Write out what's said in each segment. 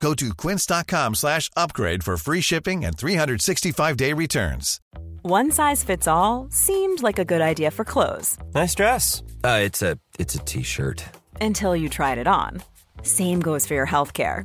Go to quince.com slash upgrade for free shipping and 365-day returns. One size fits all seemed like a good idea for clothes Nice dress. Uh, it's a it's a t-shirt. until you tried it on. Same goes for your healthcare.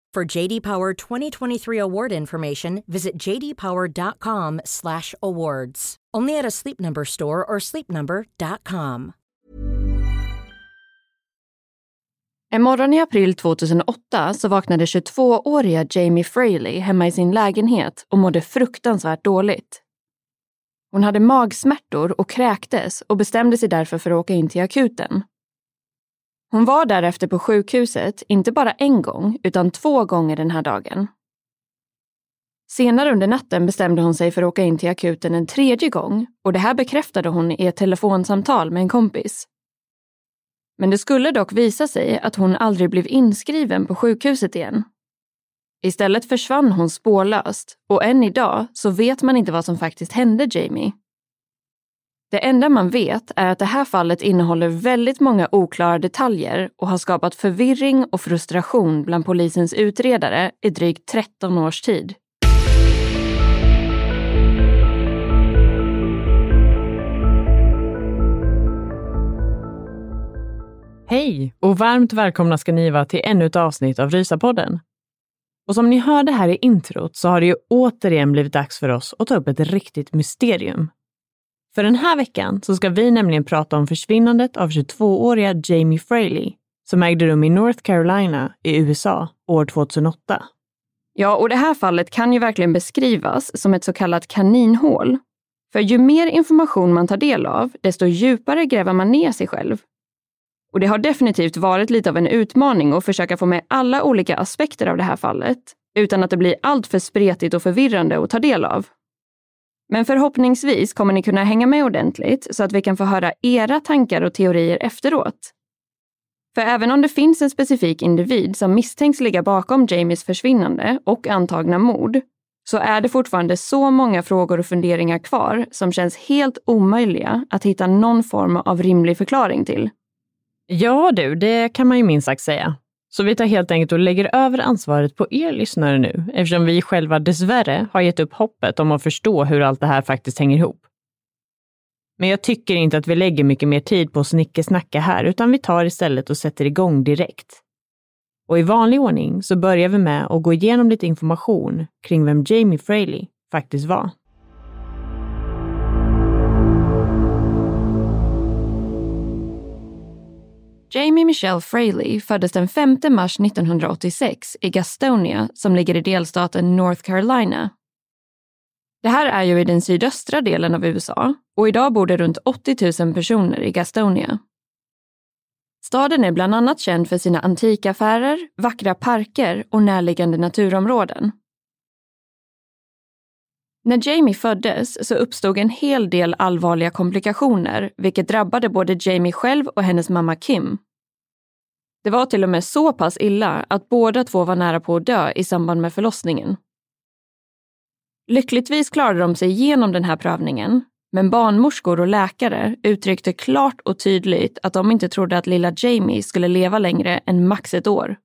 For JD Power 2023 award information, visit jdpower.com/awards. Only at a Sleep Number store or sleepnumber.com. En morgon i april 2008 så vaknade 22-åriga Jamie Fraley hemma i sin lägenhet och mådde fruktansvärt dåligt. Hon hade magsmärtor och kräktes och bestämde sig därför för att åka in till akuten. Hon var därefter på sjukhuset inte bara en gång utan två gånger den här dagen. Senare under natten bestämde hon sig för att åka in till akuten en tredje gång och det här bekräftade hon i ett telefonsamtal med en kompis. Men det skulle dock visa sig att hon aldrig blev inskriven på sjukhuset igen. Istället försvann hon spårlöst och än idag så vet man inte vad som faktiskt hände Jamie. Det enda man vet är att det här fallet innehåller väldigt många oklara detaljer och har skapat förvirring och frustration bland polisens utredare i drygt 13 års tid. Hej och varmt välkomna ska ni vara till ännu ett avsnitt av Rysapodden. Och som ni hörde här i introt så har det ju återigen blivit dags för oss att ta upp ett riktigt mysterium. För den här veckan så ska vi nämligen prata om försvinnandet av 22-åriga Jamie Fraley som ägde rum i North Carolina i USA år 2008. Ja, och det här fallet kan ju verkligen beskrivas som ett så kallat kaninhål. För ju mer information man tar del av, desto djupare gräver man ner sig själv. Och det har definitivt varit lite av en utmaning att försöka få med alla olika aspekter av det här fallet, utan att det blir allt för spretigt och förvirrande att ta del av. Men förhoppningsvis kommer ni kunna hänga med ordentligt så att vi kan få höra era tankar och teorier efteråt. För även om det finns en specifik individ som misstänks ligga bakom Jamies försvinnande och antagna mord, så är det fortfarande så många frågor och funderingar kvar som känns helt omöjliga att hitta någon form av rimlig förklaring till. Ja du, det kan man ju minst sagt säga. Så vi tar helt enkelt och lägger över ansvaret på er lyssnare nu, eftersom vi själva dessvärre har gett upp hoppet om att förstå hur allt det här faktiskt hänger ihop. Men jag tycker inte att vi lägger mycket mer tid på att snickesnacka här, utan vi tar istället och sätter igång direkt. Och i vanlig ordning så börjar vi med att gå igenom lite information kring vem Jamie Fraley faktiskt var. Jamie Michelle Fraley föddes den 5 mars 1986 i Gastonia som ligger i delstaten North Carolina. Det här är ju i den sydöstra delen av USA och idag bor det runt 80 000 personer i Gastonia. Staden är bland annat känd för sina antikaffärer, vackra parker och närliggande naturområden. När Jamie föddes så uppstod en hel del allvarliga komplikationer vilket drabbade både Jamie själv och hennes mamma Kim. Det var till och med så pass illa att båda två var nära på att dö i samband med förlossningen. Lyckligtvis klarade de sig igenom den här prövningen, men barnmorskor och läkare uttryckte klart och tydligt att de inte trodde att lilla Jamie skulle leva längre än max ett år.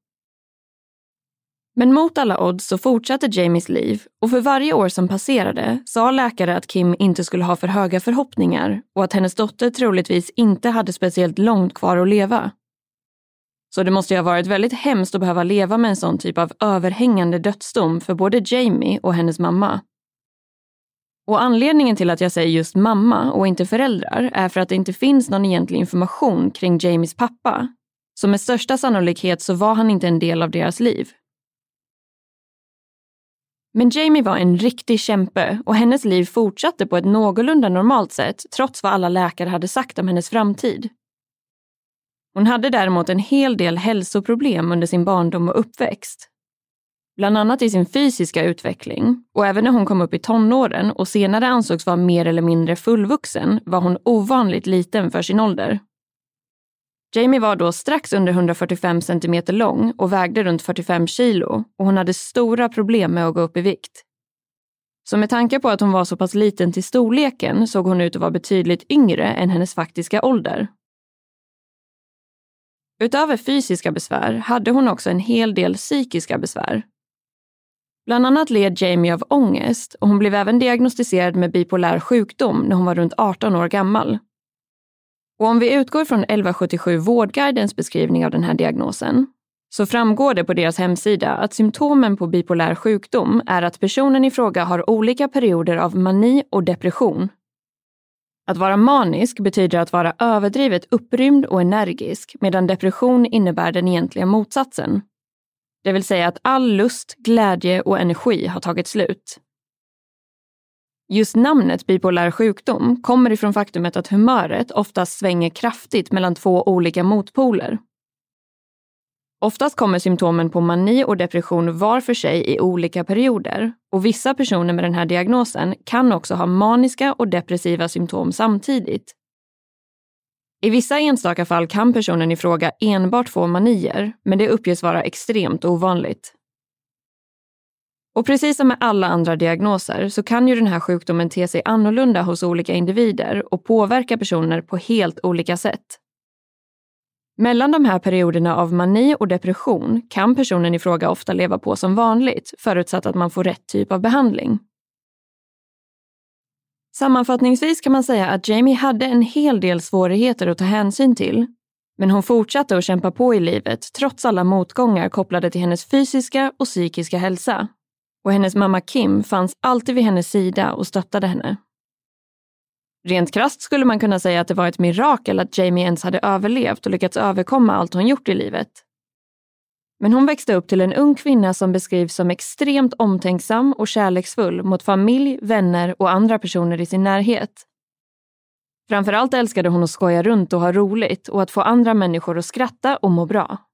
Men mot alla odds så fortsatte Jamies liv och för varje år som passerade sa läkare att Kim inte skulle ha för höga förhoppningar och att hennes dotter troligtvis inte hade speciellt långt kvar att leva. Så det måste ju ha varit väldigt hemskt att behöva leva med en sån typ av överhängande dödsdom för både Jamie och hennes mamma. Och anledningen till att jag säger just mamma och inte föräldrar är för att det inte finns någon egentlig information kring Jamies pappa. Så med största sannolikhet så var han inte en del av deras liv. Men Jamie var en riktig kämpe och hennes liv fortsatte på ett någorlunda normalt sätt trots vad alla läkare hade sagt om hennes framtid. Hon hade däremot en hel del hälsoproblem under sin barndom och uppväxt. Bland annat i sin fysiska utveckling och även när hon kom upp i tonåren och senare ansågs vara mer eller mindre fullvuxen var hon ovanligt liten för sin ålder. Jamie var då strax under 145 centimeter lång och vägde runt 45 kilo och hon hade stora problem med att gå upp i vikt. Så med tanke på att hon var så pass liten till storleken såg hon ut att vara betydligt yngre än hennes faktiska ålder. Utöver fysiska besvär hade hon också en hel del psykiska besvär. Bland annat led Jamie av ångest och hon blev även diagnostiserad med bipolär sjukdom när hon var runt 18 år gammal. Och om vi utgår från 1177 Vårdguidens beskrivning av den här diagnosen så framgår det på deras hemsida att symptomen på bipolär sjukdom är att personen i fråga har olika perioder av mani och depression. Att vara manisk betyder att vara överdrivet upprymd och energisk medan depression innebär den egentliga motsatsen. Det vill säga att all lust, glädje och energi har tagit slut. Just namnet bipolär sjukdom kommer ifrån faktumet att humöret oftast svänger kraftigt mellan två olika motpoler. Oftast kommer symptomen på mani och depression var för sig i olika perioder och vissa personer med den här diagnosen kan också ha maniska och depressiva symptom samtidigt. I vissa enstaka fall kan personen i fråga enbart få manier, men det uppges vara extremt ovanligt. Och precis som med alla andra diagnoser så kan ju den här sjukdomen te sig annorlunda hos olika individer och påverka personer på helt olika sätt. Mellan de här perioderna av mani och depression kan personen i fråga ofta leva på som vanligt, förutsatt att man får rätt typ av behandling. Sammanfattningsvis kan man säga att Jamie hade en hel del svårigheter att ta hänsyn till. Men hon fortsatte att kämpa på i livet trots alla motgångar kopplade till hennes fysiska och psykiska hälsa. Och hennes mamma Kim fanns alltid vid hennes sida och stöttade henne. Rent krast skulle man kunna säga att det var ett mirakel att Jamie ens hade överlevt och lyckats överkomma allt hon gjort i livet. Men hon växte upp till en ung kvinna som beskrivs som extremt omtänksam och kärleksfull mot familj, vänner och andra personer i sin närhet. Framförallt älskade hon att skoja runt och ha roligt och att få andra människor att skratta och må bra.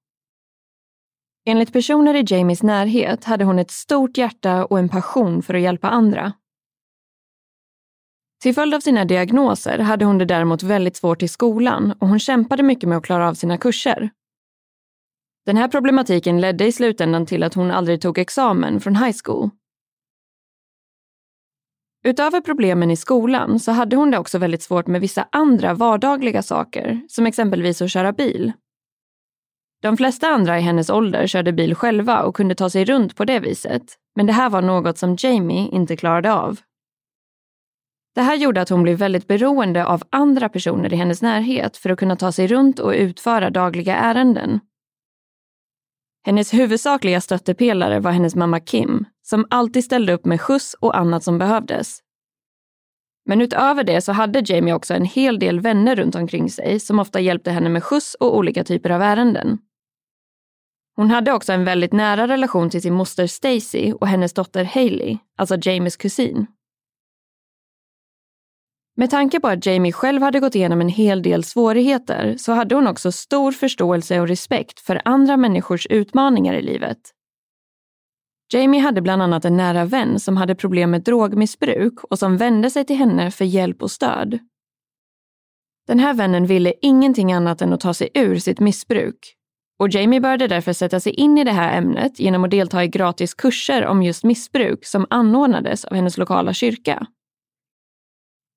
Enligt personer i Jamies närhet hade hon ett stort hjärta och en passion för att hjälpa andra. Till följd av sina diagnoser hade hon det däremot väldigt svårt i skolan och hon kämpade mycket med att klara av sina kurser. Den här problematiken ledde i slutändan till att hon aldrig tog examen från high school. Utöver problemen i skolan så hade hon det också väldigt svårt med vissa andra vardagliga saker, som exempelvis att köra bil. De flesta andra i hennes ålder körde bil själva och kunde ta sig runt på det viset, men det här var något som Jamie inte klarade av. Det här gjorde att hon blev väldigt beroende av andra personer i hennes närhet för att kunna ta sig runt och utföra dagliga ärenden. Hennes huvudsakliga stöttepelare var hennes mamma Kim, som alltid ställde upp med skjuts och annat som behövdes. Men utöver det så hade Jamie också en hel del vänner runt omkring sig som ofta hjälpte henne med skjuts och olika typer av ärenden. Hon hade också en väldigt nära relation till sin moster Stacy och hennes dotter Hailey, alltså Jamies kusin. Med tanke på att Jamie själv hade gått igenom en hel del svårigheter så hade hon också stor förståelse och respekt för andra människors utmaningar i livet. Jamie hade bland annat en nära vän som hade problem med drogmissbruk och som vände sig till henne för hjälp och stöd. Den här vännen ville ingenting annat än att ta sig ur sitt missbruk och Jamie började därför sätta sig in i det här ämnet genom att delta i gratis kurser om just missbruk som anordnades av hennes lokala kyrka.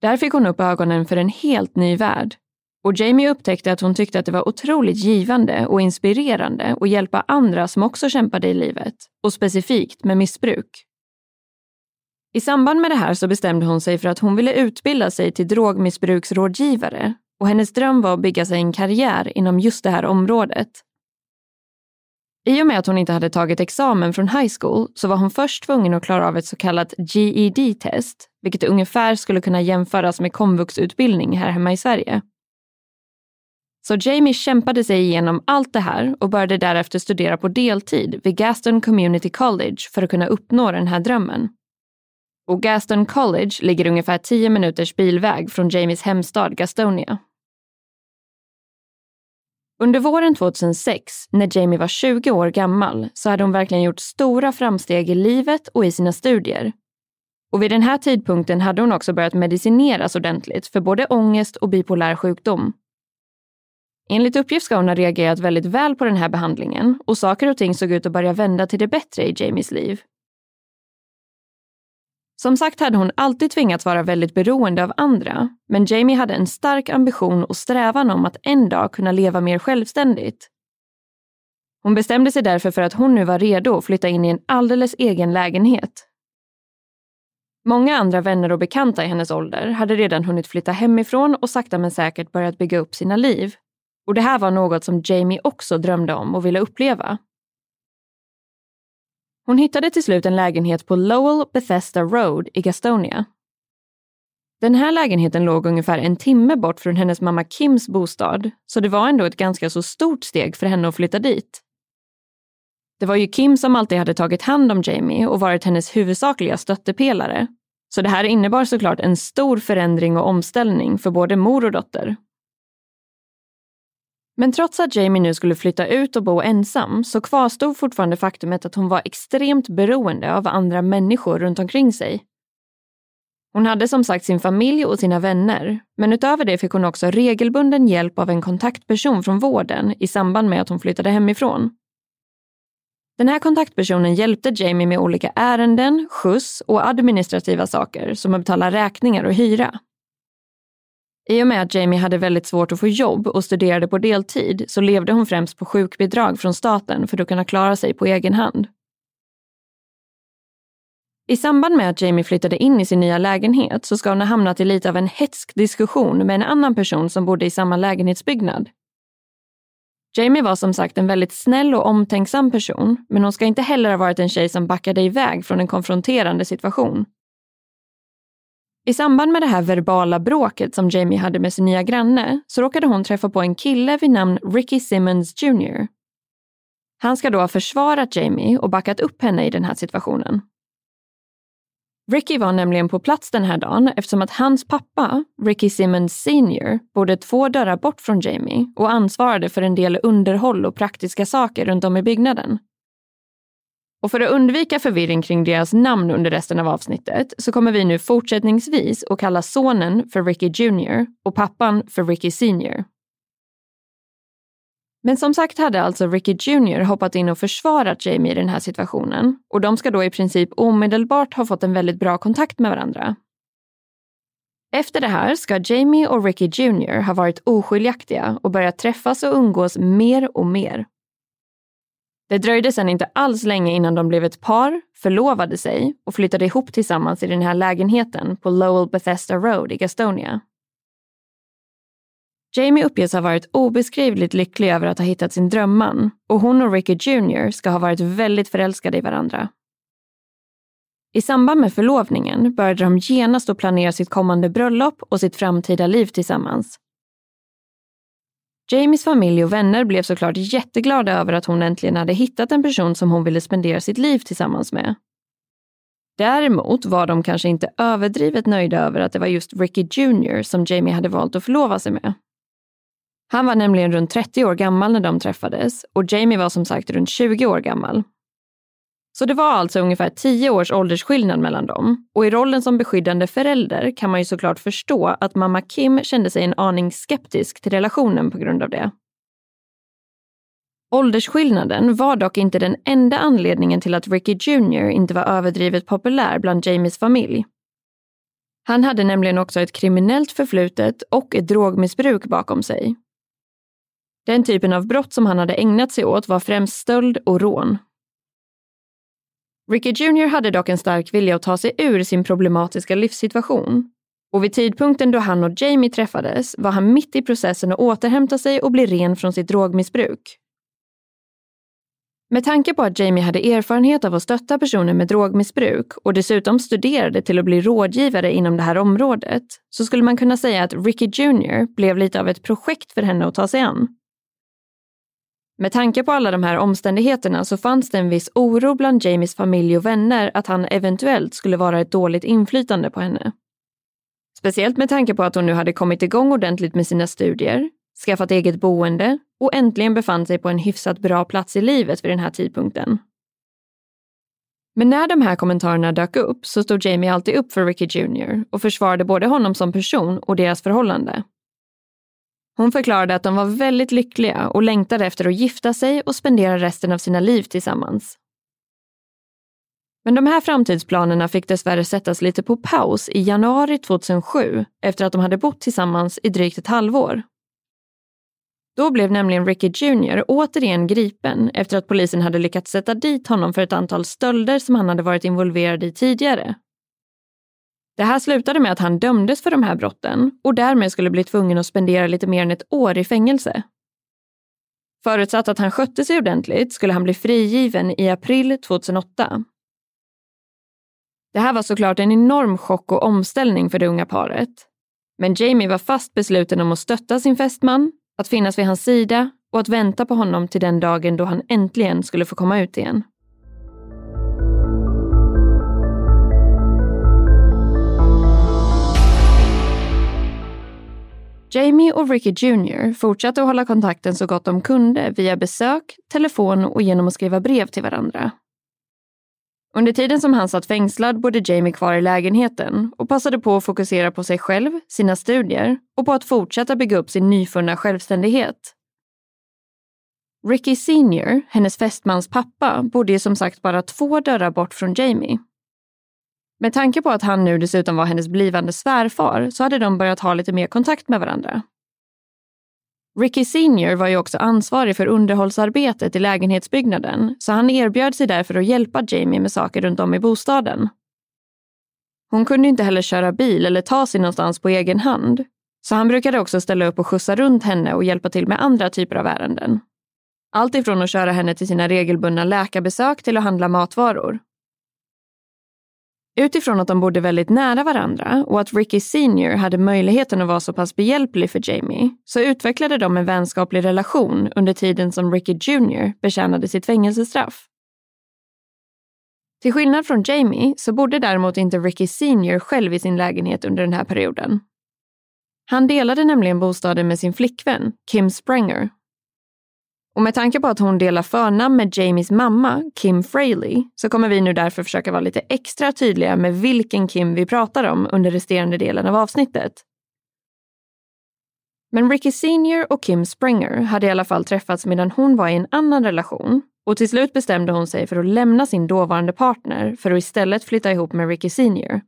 Där fick hon upp ögonen för en helt ny värld Och Jamie upptäckte att hon tyckte att det var otroligt givande och inspirerande att hjälpa andra som också kämpade i livet, och specifikt med missbruk. I samband med det här så bestämde hon sig för att hon ville utbilda sig till drogmissbruksrådgivare och hennes dröm var att bygga sig en karriär inom just det här området. I och med att hon inte hade tagit examen från high school så var hon först tvungen att klara av ett så kallat GED-test, vilket ungefär skulle kunna jämföras med komvuxutbildning här hemma i Sverige. Så Jamie kämpade sig igenom allt det här och började därefter studera på deltid vid Gaston Community College för att kunna uppnå den här drömmen. Och Gaston College ligger ungefär 10 minuters bilväg från Jamies hemstad Gastonia. Under våren 2006, när Jamie var 20 år gammal, så hade hon verkligen gjort stora framsteg i livet och i sina studier. Och vid den här tidpunkten hade hon också börjat medicineras ordentligt för både ångest och bipolär sjukdom. Enligt uppgift ska hon ha reagerat väldigt väl på den här behandlingen och saker och ting såg ut att börja vända till det bättre i Jamies liv. Som sagt hade hon alltid tvingats vara väldigt beroende av andra, men Jamie hade en stark ambition och strävan om att en dag kunna leva mer självständigt. Hon bestämde sig därför för att hon nu var redo att flytta in i en alldeles egen lägenhet. Många andra vänner och bekanta i hennes ålder hade redan hunnit flytta hemifrån och sakta men säkert börjat bygga upp sina liv. Och det här var något som Jamie också drömde om och ville uppleva. Hon hittade till slut en lägenhet på Lowell Bethesda Road i Gastonia. Den här lägenheten låg ungefär en timme bort från hennes mamma Kims bostad, så det var ändå ett ganska så stort steg för henne att flytta dit. Det var ju Kim som alltid hade tagit hand om Jamie och varit hennes huvudsakliga stöttepelare, så det här innebar såklart en stor förändring och omställning för både mor och dotter. Men trots att Jamie nu skulle flytta ut och bo ensam så kvarstod fortfarande faktumet att hon var extremt beroende av andra människor runt omkring sig. Hon hade som sagt sin familj och sina vänner, men utöver det fick hon också regelbunden hjälp av en kontaktperson från vården i samband med att hon flyttade hemifrån. Den här kontaktpersonen hjälpte Jamie med olika ärenden, skjuts och administrativa saker som att betala räkningar och hyra. I och med att Jamie hade väldigt svårt att få jobb och studerade på deltid så levde hon främst på sjukbidrag från staten för att kunna klara sig på egen hand. I samband med att Jamie flyttade in i sin nya lägenhet så ska hon ha hamnat i lite av en hetsk diskussion med en annan person som bodde i samma lägenhetsbyggnad. Jamie var som sagt en väldigt snäll och omtänksam person, men hon ska inte heller ha varit en tjej som backade iväg från en konfronterande situation. I samband med det här verbala bråket som Jamie hade med sin nya granne så råkade hon träffa på en kille vid namn Ricky Simmons Jr. Han ska då ha försvarat Jamie och backat upp henne i den här situationen. Ricky var nämligen på plats den här dagen eftersom att hans pappa, Ricky Simmons Senior, bodde två dörrar bort från Jamie och ansvarade för en del underhåll och praktiska saker runt om i byggnaden. Och för att undvika förvirring kring deras namn under resten av avsnittet så kommer vi nu fortsättningsvis att kalla sonen för Ricky Jr och pappan för Ricky Senior. Men som sagt hade alltså Ricky Jr hoppat in och försvarat Jamie i den här situationen och de ska då i princip omedelbart ha fått en väldigt bra kontakt med varandra. Efter det här ska Jamie och Ricky Jr ha varit oskiljaktiga och börjat träffas och umgås mer och mer. Det dröjde sedan inte alls länge innan de blev ett par, förlovade sig och flyttade ihop tillsammans i den här lägenheten på Lowell Bethesda Road i Gastonia. Jamie uppges ha varit obeskrivligt lycklig över att ha hittat sin drömman och hon och Ricky Jr ska ha varit väldigt förälskade i varandra. I samband med förlovningen började de genast att planera sitt kommande bröllop och sitt framtida liv tillsammans. Jamies familj och vänner blev såklart jätteglada över att hon äntligen hade hittat en person som hon ville spendera sitt liv tillsammans med. Däremot var de kanske inte överdrivet nöjda över att det var just Ricky Jr som Jamie hade valt att förlova sig med. Han var nämligen runt 30 år gammal när de träffades och Jamie var som sagt runt 20 år gammal. Så det var alltså ungefär tio års åldersskillnad mellan dem och i rollen som beskyddande förälder kan man ju såklart förstå att mamma Kim kände sig en aning skeptisk till relationen på grund av det. Åldersskillnaden var dock inte den enda anledningen till att Ricky Jr inte var överdrivet populär bland Jamies familj. Han hade nämligen också ett kriminellt förflutet och ett drogmissbruk bakom sig. Den typen av brott som han hade ägnat sig åt var främst stöld och rån. Ricky Jr hade dock en stark vilja att ta sig ur sin problematiska livssituation. Och vid tidpunkten då han och Jamie träffades var han mitt i processen att återhämta sig och bli ren från sitt drogmissbruk. Med tanke på att Jamie hade erfarenhet av att stötta personer med drogmissbruk och dessutom studerade till att bli rådgivare inom det här området så skulle man kunna säga att Ricky Jr blev lite av ett projekt för henne att ta sig an. Med tanke på alla de här omständigheterna så fanns det en viss oro bland Jamies familj och vänner att han eventuellt skulle vara ett dåligt inflytande på henne. Speciellt med tanke på att hon nu hade kommit igång ordentligt med sina studier, skaffat eget boende och äntligen befann sig på en hyfsat bra plats i livet vid den här tidpunkten. Men när de här kommentarerna dök upp så stod Jamie alltid upp för Ricky Jr och försvarade både honom som person och deras förhållande. Hon förklarade att de var väldigt lyckliga och längtade efter att gifta sig och spendera resten av sina liv tillsammans. Men de här framtidsplanerna fick dessvärre sättas lite på paus i januari 2007 efter att de hade bott tillsammans i drygt ett halvår. Då blev nämligen Ricky Jr återigen gripen efter att polisen hade lyckats sätta dit honom för ett antal stölder som han hade varit involverad i tidigare. Det här slutade med att han dömdes för de här brotten och därmed skulle bli tvungen att spendera lite mer än ett år i fängelse. Förutsatt att han skötte sig ordentligt skulle han bli frigiven i april 2008. Det här var såklart en enorm chock och omställning för det unga paret. Men Jamie var fast besluten om att stötta sin fästman, att finnas vid hans sida och att vänta på honom till den dagen då han äntligen skulle få komma ut igen. Jamie och Ricky Jr fortsatte att hålla kontakten så gott de kunde via besök, telefon och genom att skriva brev till varandra. Under tiden som han satt fängslad bodde Jamie kvar i lägenheten och passade på att fokusera på sig själv, sina studier och på att fortsätta bygga upp sin nyfunna självständighet. Ricky Senior, hennes fästmans pappa, bodde ju som sagt bara två dörrar bort från Jamie. Med tanke på att han nu dessutom var hennes blivande svärfar så hade de börjat ha lite mer kontakt med varandra. Ricky Senior var ju också ansvarig för underhållsarbetet i lägenhetsbyggnaden så han erbjöd sig därför att hjälpa Jamie med saker runt om i bostaden. Hon kunde inte heller köra bil eller ta sig någonstans på egen hand så han brukade också ställa upp och skjutsa runt henne och hjälpa till med andra typer av ärenden. Allt ifrån att köra henne till sina regelbundna läkarbesök till att handla matvaror. Utifrån att de bodde väldigt nära varandra och att Ricky Senior hade möjligheten att vara så pass behjälplig för Jamie så utvecklade de en vänskaplig relation under tiden som Ricky Jr betjänade sitt fängelsestraff. Till skillnad från Jamie så bodde däremot inte Ricky Senior själv i sin lägenhet under den här perioden. Han delade nämligen bostaden med sin flickvän, Kim Sprenger, och med tanke på att hon delar förnamn med Jamies mamma, Kim Fraley, så kommer vi nu därför försöka vara lite extra tydliga med vilken Kim vi pratar om under resterande delen av avsnittet. Men Ricky Senior och Kim Springer hade i alla fall träffats medan hon var i en annan relation och till slut bestämde hon sig för att lämna sin dåvarande partner för att istället flytta ihop med Ricky Senior.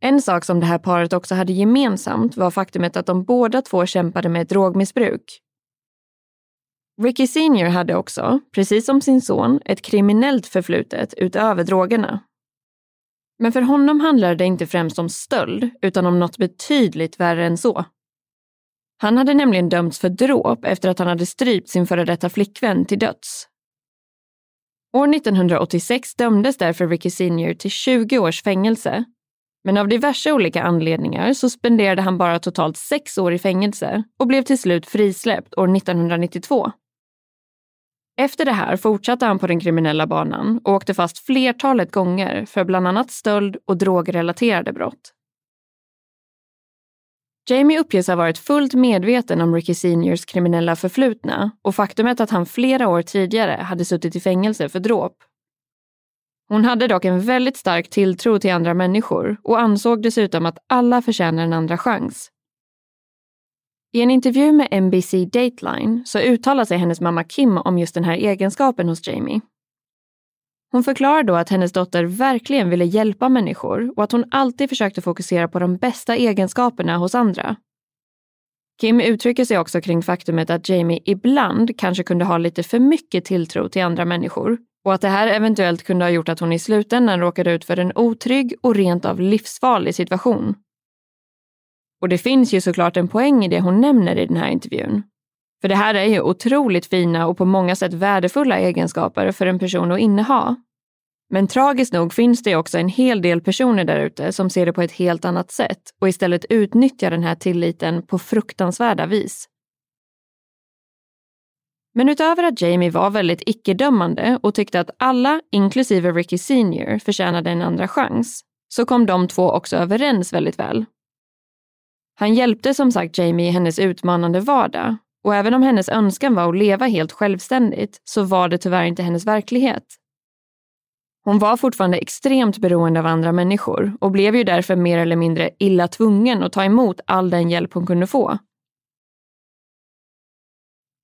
En sak som det här paret också hade gemensamt var faktumet att de båda två kämpade med drogmissbruk Ricky Senior hade också, precis som sin son, ett kriminellt förflutet utöver drogerna. Men för honom handlade det inte främst om stöld, utan om något betydligt värre än så. Han hade nämligen dömts för dråp efter att han hade strypt sin före detta flickvän till döds. År 1986 dömdes därför Ricky Senior till 20 års fängelse. Men av diverse olika anledningar så spenderade han bara totalt sex år i fängelse och blev till slut frisläppt år 1992. Efter det här fortsatte han på den kriminella banan och åkte fast flertalet gånger för bland annat stöld och drogrelaterade brott. Jamie uppges ha varit fullt medveten om Ricky Seniors kriminella förflutna och faktumet att han flera år tidigare hade suttit i fängelse för dråp. Hon hade dock en väldigt stark tilltro till andra människor och ansåg dessutom att alla förtjänar en andra chans. I en intervju med NBC Dateline så uttalar sig hennes mamma Kim om just den här egenskapen hos Jamie. Hon förklarar då att hennes dotter verkligen ville hjälpa människor och att hon alltid försökte fokusera på de bästa egenskaperna hos andra. Kim uttrycker sig också kring faktumet att Jamie ibland kanske kunde ha lite för mycket tilltro till andra människor och att det här eventuellt kunde ha gjort att hon i slutändan råkade ut för en otrygg och rent av livsfarlig situation. Och det finns ju såklart en poäng i det hon nämner i den här intervjun. För det här är ju otroligt fina och på många sätt värdefulla egenskaper för en person att inneha. Men tragiskt nog finns det också en hel del personer där ute som ser det på ett helt annat sätt och istället utnyttjar den här tilliten på fruktansvärda vis. Men utöver att Jamie var väldigt icke-dömande och tyckte att alla, inklusive Ricky Senior, förtjänade en andra chans, så kom de två också överens väldigt väl. Han hjälpte som sagt Jamie i hennes utmanande vardag och även om hennes önskan var att leva helt självständigt så var det tyvärr inte hennes verklighet. Hon var fortfarande extremt beroende av andra människor och blev ju därför mer eller mindre illa tvungen att ta emot all den hjälp hon kunde få.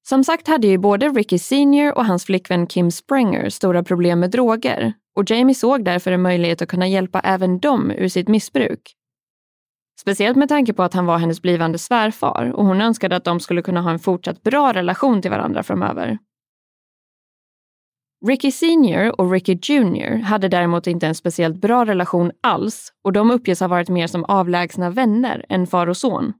Som sagt hade ju både Ricky Senior och hans flickvän Kim Springer stora problem med droger och Jamie såg därför en möjlighet att kunna hjälpa även dem ur sitt missbruk. Speciellt med tanke på att han var hennes blivande svärfar och hon önskade att de skulle kunna ha en fortsatt bra relation till varandra framöver. Ricky Senior och Ricky Junior hade däremot inte en speciellt bra relation alls och de uppges ha varit mer som avlägsna vänner än far och son.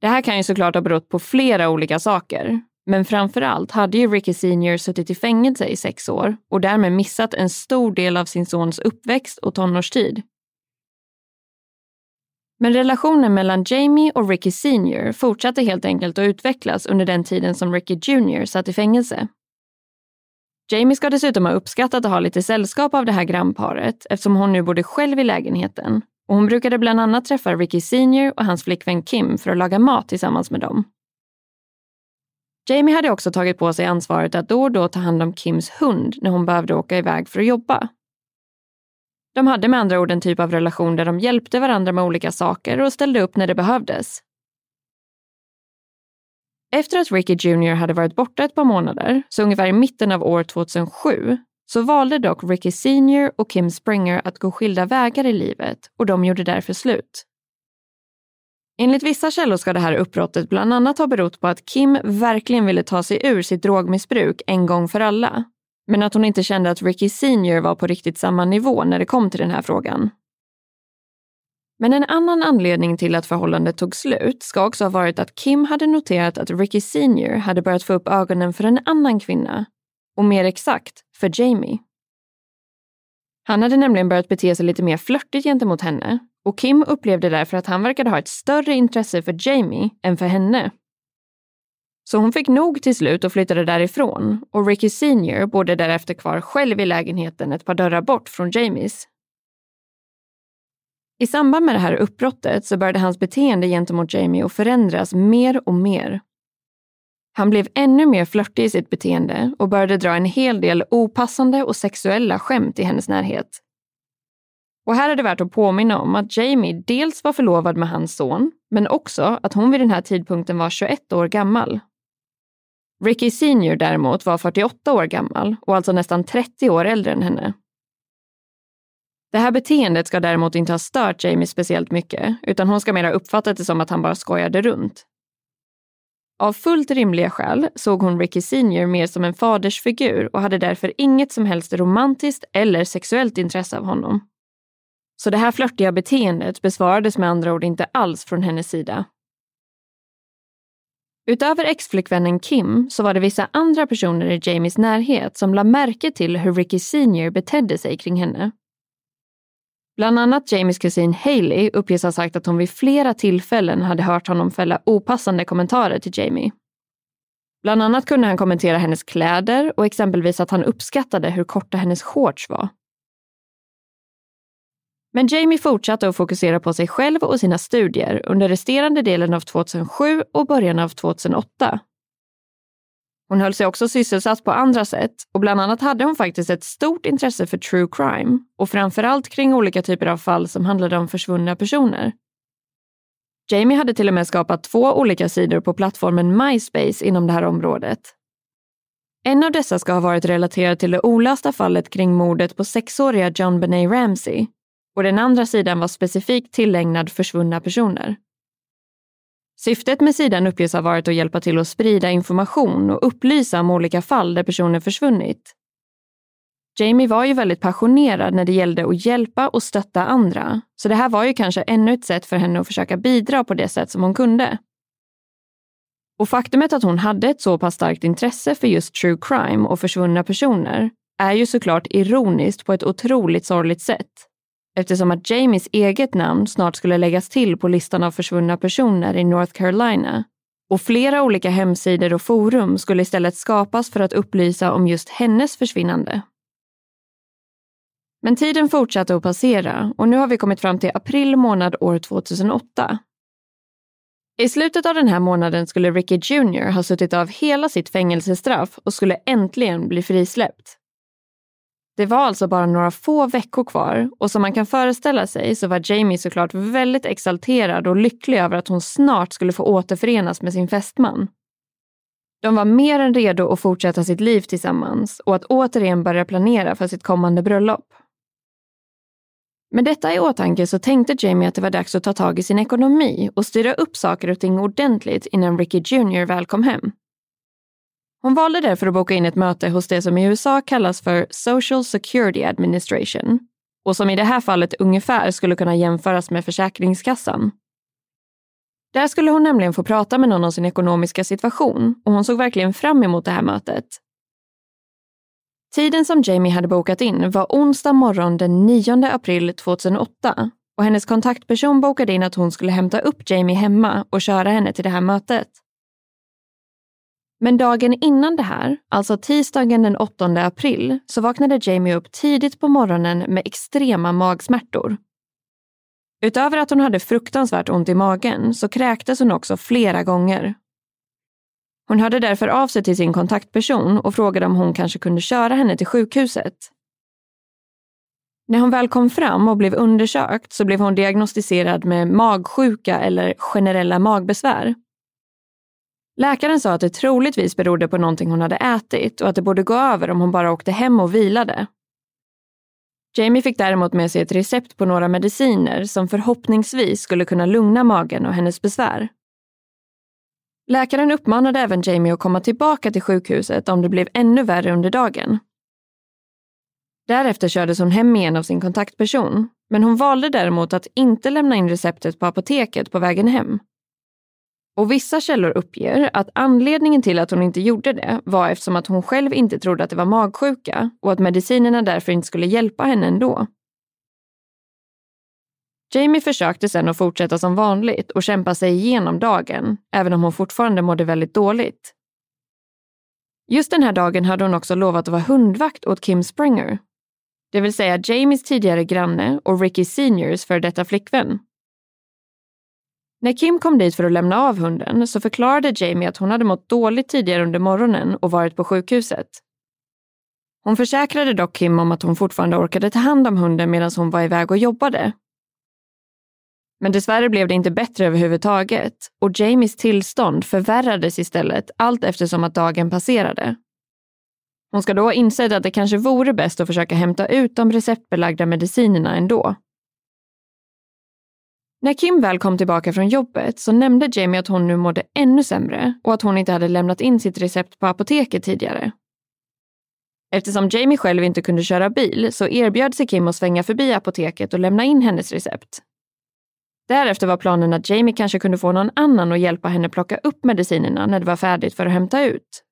Det här kan ju såklart ha berott på flera olika saker, men framför allt hade ju Ricky Senior suttit i fängelse i sex år och därmed missat en stor del av sin sons uppväxt och tonårstid. Men relationen mellan Jamie och Ricky Senior fortsatte helt enkelt att utvecklas under den tiden som Ricky Junior satt i fängelse. Jamie ska dessutom ha uppskattat att ha lite sällskap av det här grannparet eftersom hon nu bodde själv i lägenheten och hon brukade bland annat träffa Ricky Senior och hans flickvän Kim för att laga mat tillsammans med dem. Jamie hade också tagit på sig ansvaret att då och då ta hand om Kims hund när hon behövde åka iväg för att jobba. De hade med andra ord en typ av relation där de hjälpte varandra med olika saker och ställde upp när det behövdes. Efter att Ricky Jr hade varit borta ett par månader, så ungefär i mitten av år 2007, så valde dock Ricky Sr och Kim Springer att gå skilda vägar i livet och de gjorde därför slut. Enligt vissa källor ska det här uppbrottet bland annat ha berott på att Kim verkligen ville ta sig ur sitt drogmissbruk en gång för alla men att hon inte kände att Ricky Senior var på riktigt samma nivå när det kom till den här frågan. Men en annan anledning till att förhållandet tog slut ska också ha varit att Kim hade noterat att Ricky Senior hade börjat få upp ögonen för en annan kvinna. Och mer exakt, för Jamie. Han hade nämligen börjat bete sig lite mer flörtigt gentemot henne och Kim upplevde därför att han verkade ha ett större intresse för Jamie än för henne. Så hon fick nog till slut och flyttade därifrån och Ricky Senior bodde därefter kvar själv i lägenheten ett par dörrar bort från Jamies. I samband med det här uppbrottet så började hans beteende gentemot Jamie att förändras mer och mer. Han blev ännu mer flörtig i sitt beteende och började dra en hel del opassande och sexuella skämt i hennes närhet. Och här är det värt att påminna om att Jamie dels var förlovad med hans son, men också att hon vid den här tidpunkten var 21 år gammal Ricky Senior däremot var 48 år gammal och alltså nästan 30 år äldre än henne. Det här beteendet ska däremot inte ha stört Jamie speciellt mycket, utan hon ska mer ha uppfattat det som att han bara skojade runt. Av fullt rimliga skäl såg hon Ricky Senior mer som en fadersfigur och hade därför inget som helst romantiskt eller sexuellt intresse av honom. Så det här flörtiga beteendet besvarades med andra ord inte alls från hennes sida Utöver exflickvännen Kim så var det vissa andra personer i Jamies närhet som la märke till hur Ricky Senior betedde sig kring henne. Bland annat Jamies kusin Haley uppges ha sagt att hon vid flera tillfällen hade hört honom fälla opassande kommentarer till Jamie. Bland annat kunde han kommentera hennes kläder och exempelvis att han uppskattade hur korta hennes shorts var. Men Jamie fortsatte att fokusera på sig själv och sina studier under resterande delen av 2007 och början av 2008. Hon höll sig också sysselsatt på andra sätt och bland annat hade hon faktiskt ett stort intresse för true crime och framförallt kring olika typer av fall som handlade om försvunna personer. Jamie hade till och med skapat två olika sidor på plattformen MySpace inom det här området En av dessa ska ha varit relaterad till det olösta fallet kring mordet på sexåriga John Benet Ramsey och den andra sidan var specifikt tillägnad försvunna personer. Syftet med sidan uppges ha varit att hjälpa till att sprida information och upplysa om olika fall där personer försvunnit. Jamie var ju väldigt passionerad när det gällde att hjälpa och stötta andra, så det här var ju kanske ännu ett sätt för henne att försöka bidra på det sätt som hon kunde. Och faktumet att hon hade ett så pass starkt intresse för just true crime och försvunna personer är ju såklart ironiskt på ett otroligt sorgligt sätt. Eftersom att Jamies eget namn snart skulle läggas till på listan av försvunna personer i North Carolina och flera olika hemsidor och forum skulle istället skapas för att upplysa om just hennes försvinnande. Men tiden fortsatte att passera och nu har vi kommit fram till april månad år 2008 i slutet av den här månaden skulle Ricky Jr ha suttit av hela sitt fängelsestraff och skulle äntligen bli frisläppt. Det var alltså bara några få veckor kvar och som man kan föreställa sig så var Jamie såklart väldigt exalterad och lycklig över att hon snart skulle få återförenas med sin fästman. De var mer än redo att fortsätta sitt liv tillsammans och att återigen börja planera för sitt kommande bröllop. Med detta i åtanke så tänkte Jamie att det var dags att ta tag i sin ekonomi och styra upp saker och ting ordentligt innan Ricky Jr väl kom hem. Hon valde därför att boka in ett möte hos det som i USA kallas för Social Security Administration och som i det här fallet ungefär skulle kunna jämföras med Försäkringskassan. Där skulle hon nämligen få prata med någon om sin ekonomiska situation och hon såg verkligen fram emot det här mötet. Tiden som Jamie hade bokat in var onsdag morgon den 9 april 2008 och hennes kontaktperson bokade in att hon skulle hämta upp Jamie hemma och köra henne till det här mötet. Men dagen innan det här, alltså tisdagen den 8 april, så vaknade Jamie upp tidigt på morgonen med extrema magsmärtor. Utöver att hon hade fruktansvärt ont i magen så kräktes hon också flera gånger hon hörde därför av sig till sin kontaktperson och frågade om hon kanske kunde köra henne till sjukhuset. När hon väl kom fram och blev undersökt så blev hon diagnostiserad med magsjuka eller generella magbesvär. Läkaren sa att det troligtvis berodde på någonting hon hade ätit och att det borde gå över om hon bara åkte hem och vilade. Jamie fick däremot med sig ett recept på några mediciner som förhoppningsvis skulle kunna lugna magen och hennes besvär. Läkaren uppmanade även Jamie att komma tillbaka till sjukhuset om det blev ännu värre under dagen. Därefter kördes hon hem igen av sin kontaktperson, men hon valde däremot att inte lämna in receptet på apoteket på vägen hem. Och vissa källor uppger att anledningen till att hon inte gjorde det var eftersom att hon själv inte trodde att det var magsjuka och att medicinerna därför inte skulle hjälpa henne ändå. Jamie försökte sen att fortsätta som vanligt och kämpa sig igenom dagen, även om hon fortfarande mådde väldigt dåligt. Just den här dagen hade hon också lovat att vara hundvakt åt Kim Springer. Det vill säga Jamies tidigare granne och Ricky Seniors för detta flickvän. När Kim kom dit för att lämna av hunden så förklarade Jamie att hon hade mått dåligt tidigare under morgonen och varit på sjukhuset. Hon försäkrade dock Kim om att hon fortfarande orkade ta hand om hunden medan hon var iväg och jobbade men dessvärre blev det inte bättre överhuvudtaget och Jamies tillstånd förvärrades istället allt eftersom att dagen passerade. Hon ska då ha insett att det kanske vore bäst att försöka hämta ut de receptbelagda medicinerna ändå. När Kim väl kom tillbaka från jobbet så nämnde Jamie att hon nu mådde ännu sämre och att hon inte hade lämnat in sitt recept på apoteket tidigare. Eftersom Jamie själv inte kunde köra bil så erbjöd sig Kim att svänga förbi apoteket och lämna in hennes recept. Därefter var planen att Jamie kanske kunde få någon annan att hjälpa henne plocka upp medicinerna när det var färdigt för att hämta ut.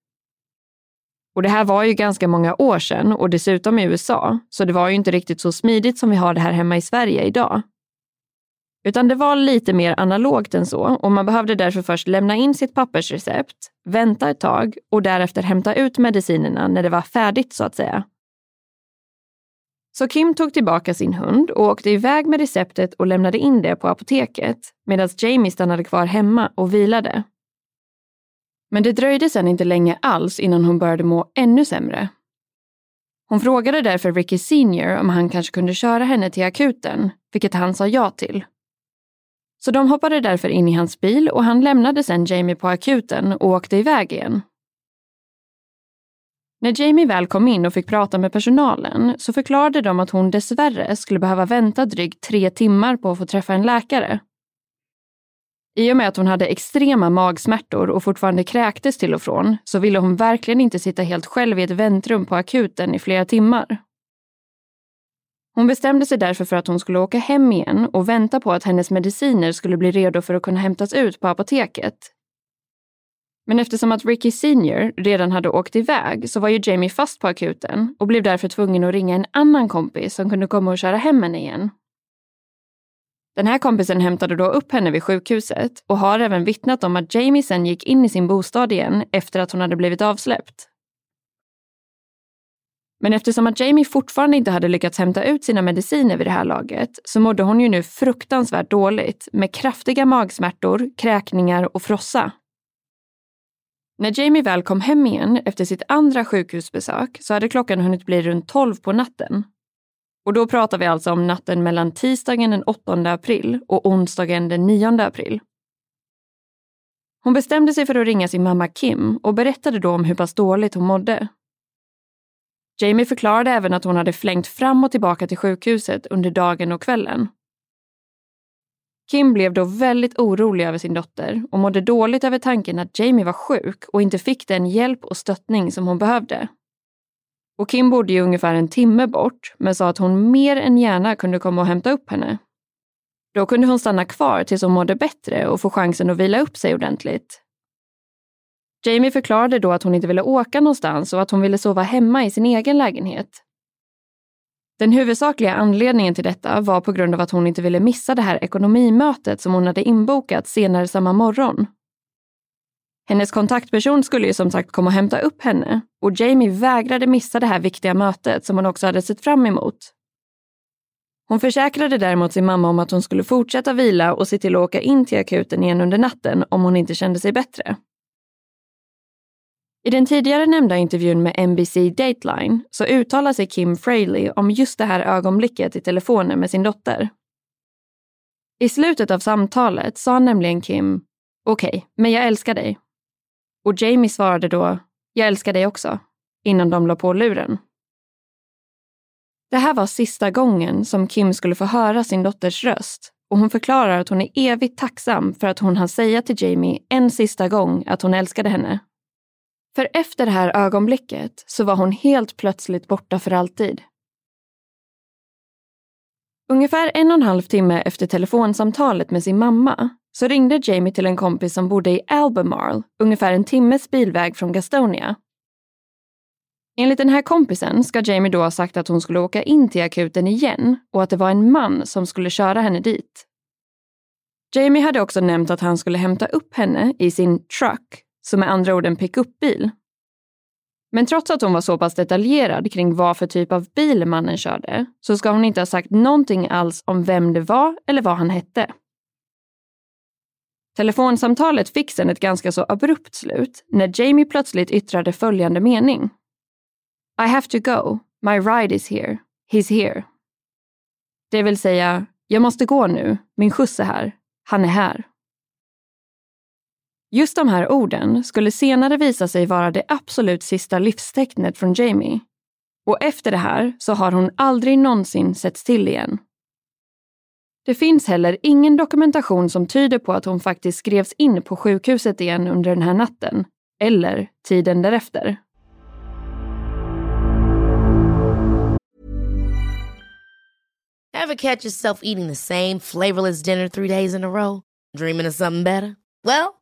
Och det här var ju ganska många år sedan och dessutom i USA, så det var ju inte riktigt så smidigt som vi har det här hemma i Sverige idag. Utan det var lite mer analogt än så och man behövde därför först lämna in sitt pappersrecept, vänta ett tag och därefter hämta ut medicinerna när det var färdigt så att säga. Så Kim tog tillbaka sin hund och åkte iväg med receptet och lämnade in det på apoteket medan Jamie stannade kvar hemma och vilade. Men det dröjde sedan inte länge alls innan hon började må ännu sämre. Hon frågade därför Ricky Senior om han kanske kunde köra henne till akuten, vilket han sa ja till. Så de hoppade därför in i hans bil och han lämnade sedan Jamie på akuten och åkte iväg igen. När Jamie väl kom in och fick prata med personalen så förklarade de att hon dessvärre skulle behöva vänta drygt tre timmar på att få träffa en läkare. I och med att hon hade extrema magsmärtor och fortfarande kräktes till och från så ville hon verkligen inte sitta helt själv i ett väntrum på akuten i flera timmar. Hon bestämde sig därför för att hon skulle åka hem igen och vänta på att hennes mediciner skulle bli redo för att kunna hämtas ut på apoteket. Men eftersom att Ricky Senior redan hade åkt iväg så var ju Jamie fast på akuten och blev därför tvungen att ringa en annan kompis som kunde komma och köra hem henne igen. Den här kompisen hämtade då upp henne vid sjukhuset och har även vittnat om att Jamie sen gick in i sin bostad igen efter att hon hade blivit avsläppt. Men eftersom att Jamie fortfarande inte hade lyckats hämta ut sina mediciner vid det här laget så mådde hon ju nu fruktansvärt dåligt med kraftiga magsmärtor, kräkningar och frossa. När Jamie väl kom hem igen efter sitt andra sjukhusbesök så hade klockan hunnit bli runt 12 på natten. Och då pratar vi alltså om natten mellan tisdagen den 8 april och onsdagen den 9 april. Hon bestämde sig för att ringa sin mamma Kim och berättade då om hur pass dåligt hon mådde. Jamie förklarade även att hon hade flängt fram och tillbaka till sjukhuset under dagen och kvällen. Kim blev då väldigt orolig över sin dotter och mådde dåligt över tanken att Jamie var sjuk och inte fick den hjälp och stöttning som hon behövde. Och Kim bodde ju ungefär en timme bort men sa att hon mer än gärna kunde komma och hämta upp henne. Då kunde hon stanna kvar tills hon mådde bättre och få chansen att vila upp sig ordentligt. Jamie förklarade då att hon inte ville åka någonstans och att hon ville sova hemma i sin egen lägenhet. Den huvudsakliga anledningen till detta var på grund av att hon inte ville missa det här ekonomimötet som hon hade inbokat senare samma morgon. Hennes kontaktperson skulle ju som sagt komma och hämta upp henne och Jamie vägrade missa det här viktiga mötet som hon också hade sett fram emot. Hon försäkrade däremot sin mamma om att hon skulle fortsätta vila och se till att åka in till akuten igen under natten om hon inte kände sig bättre. I den tidigare nämnda intervjun med NBC Dateline så uttalar sig Kim Fraley om just det här ögonblicket i telefonen med sin dotter. I slutet av samtalet sa nämligen Kim Okej, okay, men jag älskar dig. Och Jamie svarade då Jag älskar dig också, innan de la på luren. Det här var sista gången som Kim skulle få höra sin dotters röst och hon förklarar att hon är evigt tacksam för att hon hann säga till Jamie en sista gång att hon älskade henne för efter det här ögonblicket så var hon helt plötsligt borta för alltid. Ungefär en och en halv timme efter telefonsamtalet med sin mamma så ringde Jamie till en kompis som bodde i Albemarle, ungefär en timmes bilväg från Gastonia. Enligt den här kompisen ska Jamie då ha sagt att hon skulle åka in till akuten igen och att det var en man som skulle köra henne dit. Jamie hade också nämnt att han skulle hämta upp henne i sin truck som med andra ord en pickupbil. Men trots att hon var så pass detaljerad kring vad för typ av bil mannen körde så ska hon inte ha sagt någonting alls om vem det var eller vad han hette. Telefonsamtalet fick sen ett ganska så abrupt slut när Jamie plötsligt yttrade följande mening. I have to go. My ride is here. He's here. Det vill säga, jag måste gå nu. Min skjuts är här. Han är här. Just de här orden skulle senare visa sig vara det absolut sista livstecknet från Jamie. Och efter det här så har hon aldrig någonsin setts till igen. Det finns heller ingen dokumentation som tyder på att hon faktiskt skrevs in på sjukhuset igen under den här natten, eller tiden därefter. Have catch yourself eating the same flavorless dinner three days in a row? Dreaming of something better? Well,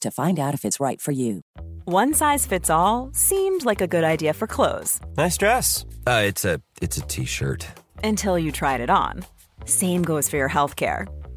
to find out if it's right for you. One size fits all seemed like a good idea for clothes Nice dress. Uh, it's a it's a t-shirt. until you tried it on. Same goes for your healthcare.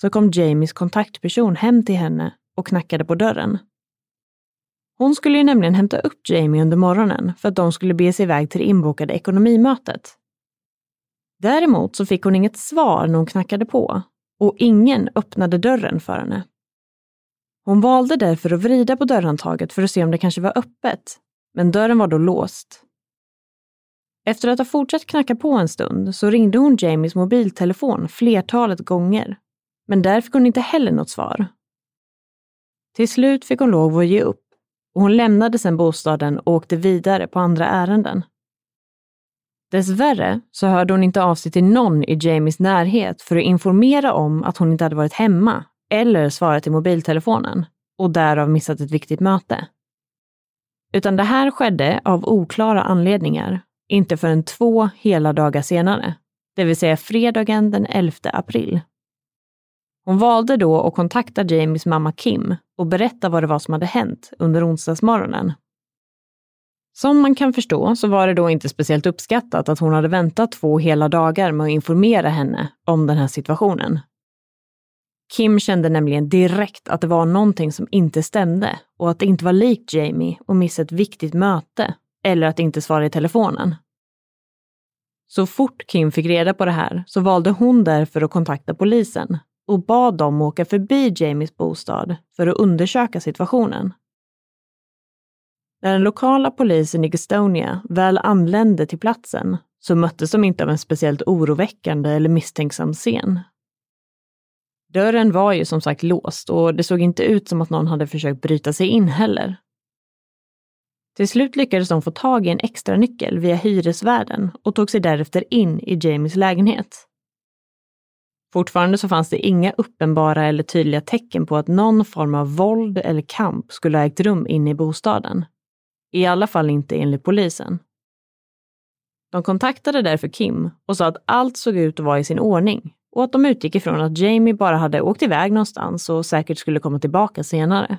så kom Jamies kontaktperson hem till henne och knackade på dörren. Hon skulle ju nämligen hämta upp Jamie under morgonen för att de skulle bege sig iväg till det inbokade ekonomimötet. Däremot så fick hon inget svar när hon knackade på och ingen öppnade dörren för henne. Hon valde därför att vrida på dörrhandtaget för att se om det kanske var öppet, men dörren var då låst. Efter att ha fortsatt knacka på en stund så ringde hon Jamies mobiltelefon flertalet gånger, men där fick hon inte heller något svar. Till slut fick hon lov att ge upp och hon lämnade sedan bostaden och åkte vidare på andra ärenden. Dessvärre så hörde hon inte av sig till någon i Jamies närhet för att informera om att hon inte hade varit hemma eller svarat i mobiltelefonen och därav missat ett viktigt möte. Utan det här skedde av oklara anledningar, inte förrän två hela dagar senare, det vill säga fredagen den 11 april. Hon valde då att kontakta Jamies mamma Kim och berätta vad det var som hade hänt under onsdagsmorgonen. Som man kan förstå så var det då inte speciellt uppskattat att hon hade väntat två hela dagar med att informera henne om den här situationen. Kim kände nämligen direkt att det var någonting som inte stämde och att det inte var likt Jamie att missa ett viktigt möte eller att inte svara i telefonen. Så fort Kim fick reda på det här så valde hon därför att kontakta polisen och bad dem åka förbi Jamies bostad för att undersöka situationen. När den lokala polisen i Gastonia väl anlände till platsen så möttes de inte av en speciellt oroväckande eller misstänksam scen. Dörren var ju som sagt låst och det såg inte ut som att någon hade försökt bryta sig in heller. Till slut lyckades de få tag i en extra nyckel via hyresvärden och tog sig därefter in i Jamies lägenhet. Fortfarande så fanns det inga uppenbara eller tydliga tecken på att någon form av våld eller kamp skulle ha ägt rum inne i bostaden. I alla fall inte enligt polisen. De kontaktade därför Kim och sa att allt såg ut att vara i sin ordning och att de utgick ifrån att Jamie bara hade åkt iväg någonstans och säkert skulle komma tillbaka senare.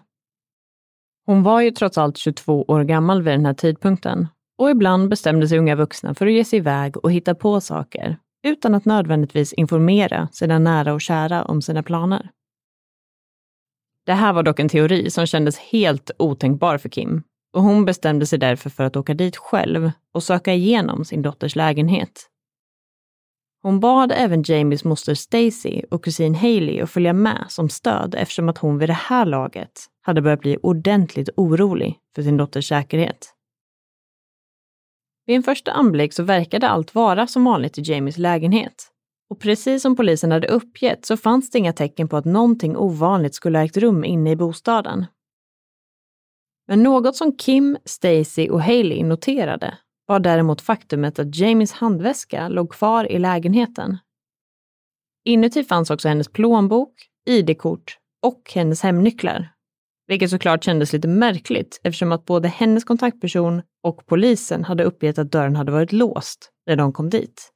Hon var ju trots allt 22 år gammal vid den här tidpunkten och ibland bestämde sig unga vuxna för att ge sig iväg och hitta på saker utan att nödvändigtvis informera sina nära och kära om sina planer. Det här var dock en teori som kändes helt otänkbar för Kim och hon bestämde sig därför för att åka dit själv och söka igenom sin dotters lägenhet. Hon bad även Jamies moster Stacy och kusin Hailey att följa med som stöd eftersom att hon vid det här laget hade börjat bli ordentligt orolig för sin dotters säkerhet. Vid en första anblick så verkade allt vara som vanligt i Jamies lägenhet. Och precis som polisen hade uppgett så fanns det inga tecken på att någonting ovanligt skulle ha ägt rum inne i bostaden. Men något som Kim, Stacy och Haley noterade var däremot faktumet att Jamies handväska låg kvar i lägenheten. Inuti fanns också hennes plånbok, ID-kort och hennes hemnycklar vilket såklart kändes lite märkligt eftersom att både hennes kontaktperson och polisen hade uppgett att dörren hade varit låst när de kom dit.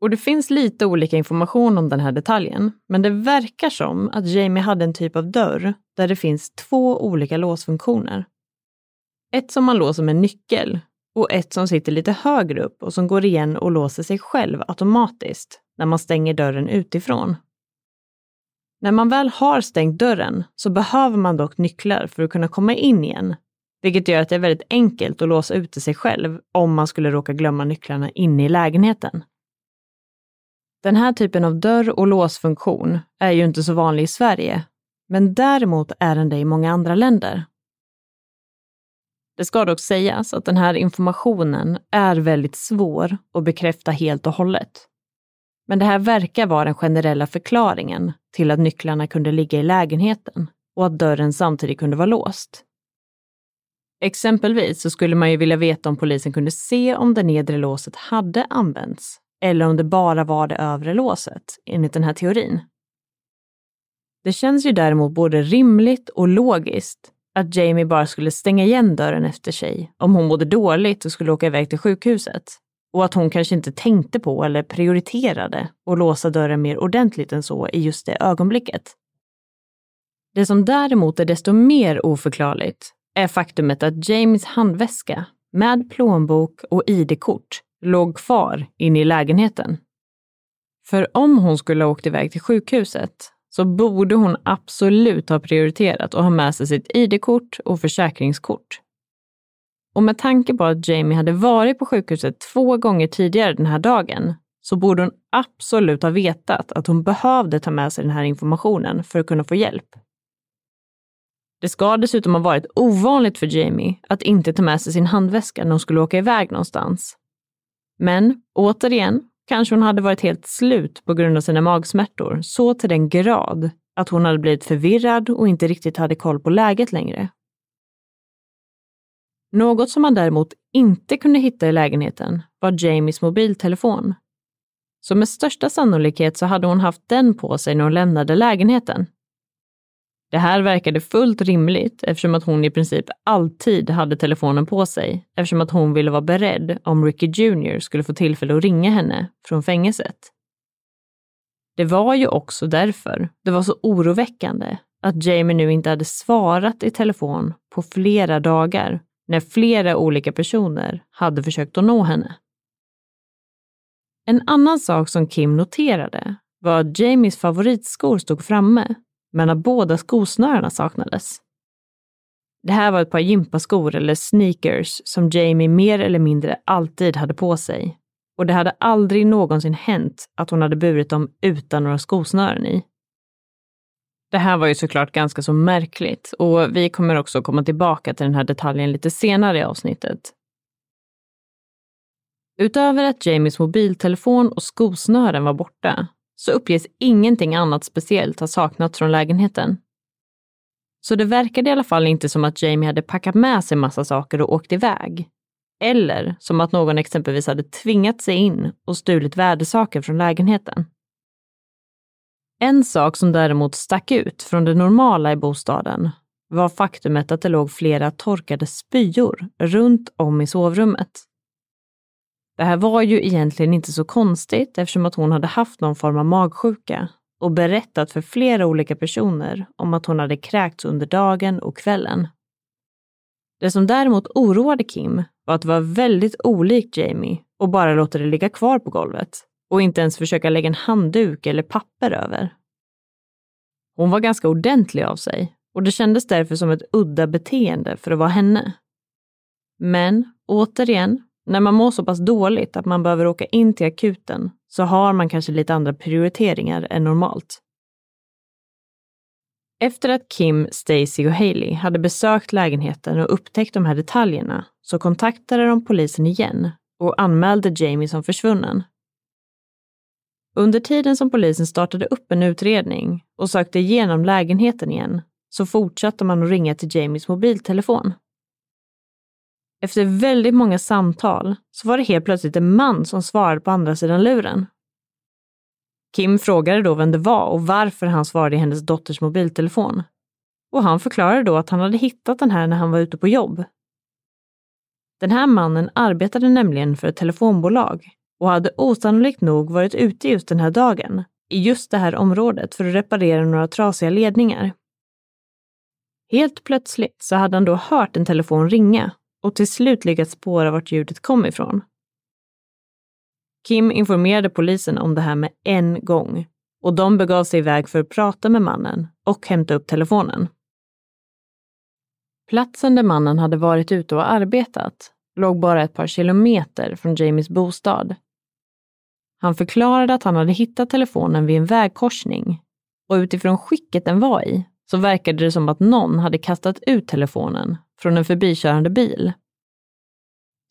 Och det finns lite olika information om den här detaljen, men det verkar som att Jamie hade en typ av dörr där det finns två olika låsfunktioner. Ett som man låser med nyckel och ett som sitter lite högre upp och som går igen och låser sig själv automatiskt när man stänger dörren utifrån. När man väl har stängt dörren så behöver man dock nycklar för att kunna komma in igen, vilket gör att det är väldigt enkelt att låsa ute sig själv om man skulle råka glömma nycklarna inne i lägenheten. Den här typen av dörr och låsfunktion är ju inte så vanlig i Sverige, men däremot är den det i många andra länder. Det ska dock sägas att den här informationen är väldigt svår att bekräfta helt och hållet. Men det här verkar vara den generella förklaringen till att nycklarna kunde ligga i lägenheten och att dörren samtidigt kunde vara låst. Exempelvis så skulle man ju vilja veta om polisen kunde se om det nedre låset hade använts eller om det bara var det övre låset, enligt den här teorin. Det känns ju däremot både rimligt och logiskt att Jamie bara skulle stänga igen dörren efter sig om hon mådde dåligt och skulle åka iväg till sjukhuset. Och att hon kanske inte tänkte på eller prioriterade att låsa dörren mer ordentligt än så i just det ögonblicket. Det som däremot är desto mer oförklarligt är faktumet att Jamies handväska med plånbok och ID-kort låg kvar inne i lägenheten. För om hon skulle ha åkt iväg till sjukhuset så borde hon absolut ha prioriterat att ha med sig sitt ID-kort och försäkringskort. Och med tanke på att Jamie hade varit på sjukhuset två gånger tidigare den här dagen så borde hon absolut ha vetat att hon behövde ta med sig den här informationen för att kunna få hjälp. Det ska dessutom ha varit ovanligt för Jamie att inte ta med sig sin handväska när hon skulle åka iväg någonstans. Men återigen kanske hon hade varit helt slut på grund av sina magsmärtor, så till den grad att hon hade blivit förvirrad och inte riktigt hade koll på läget längre. Något som man däremot inte kunde hitta i lägenheten var Jamies mobiltelefon. Så med största sannolikhet så hade hon haft den på sig när hon lämnade lägenheten. Det här verkade fullt rimligt eftersom att hon i princip alltid hade telefonen på sig eftersom att hon ville vara beredd om Ricky Jr skulle få tillfälle att ringa henne från fängelset. Det var ju också därför det var så oroväckande att Jamie nu inte hade svarat i telefon på flera dagar när flera olika personer hade försökt att nå henne. En annan sak som Kim noterade var att Jamies favoritskor stod framme men att båda skosnörena saknades. Det här var ett par gympaskor eller sneakers som Jamie mer eller mindre alltid hade på sig och det hade aldrig någonsin hänt att hon hade burit dem utan några skosnören i. Det här var ju såklart ganska så märkligt och vi kommer också komma tillbaka till den här detaljen lite senare i avsnittet. Utöver att Jamies mobiltelefon och skosnören var borta så uppges ingenting annat speciellt ha saknats från lägenheten. Så det verkade i alla fall inte som att Jamie hade packat med sig massa saker och åkt iväg. Eller som att någon exempelvis hade tvingat sig in och stulit värdesaker från lägenheten. En sak som däremot stack ut från det normala i bostaden var faktumet att det låg flera torkade spyor runt om i sovrummet. Det här var ju egentligen inte så konstigt eftersom att hon hade haft någon form av magsjuka och berättat för flera olika personer om att hon hade kräkts under dagen och kvällen. Det som däremot oroade Kim var att det var väldigt olikt Jamie och bara låta det ligga kvar på golvet och inte ens försöka lägga en handduk eller papper över. Hon var ganska ordentlig av sig och det kändes därför som ett udda beteende för att vara henne. Men återigen när man mår så pass dåligt att man behöver åka in till akuten så har man kanske lite andra prioriteringar än normalt. Efter att Kim, Stacy och Haley hade besökt lägenheten och upptäckt de här detaljerna så kontaktade de polisen igen och anmälde Jamie som försvunnen. Under tiden som polisen startade upp en utredning och sökte igenom lägenheten igen så fortsatte man att ringa till Jamies mobiltelefon. Efter väldigt många samtal så var det helt plötsligt en man som svarade på andra sidan luren. Kim frågade då vem det var och varför han svarade i hennes dotters mobiltelefon. och han förklarade då att han hade hittat den här när han var ute på jobb. Den här mannen arbetade nämligen för ett telefonbolag och hade osannolikt nog varit ute just den här dagen i just det här området för att reparera några trasiga ledningar. Helt plötsligt så hade han då hört en telefon ringa och till slut lyckats spåra vart ljudet kom ifrån. Kim informerade polisen om det här med en gång och de begav sig iväg för att prata med mannen och hämta upp telefonen. Platsen där mannen hade varit ute och arbetat låg bara ett par kilometer från Jamies bostad. Han förklarade att han hade hittat telefonen vid en vägkorsning och utifrån skicket den var i så verkade det som att någon hade kastat ut telefonen från en förbikörande bil.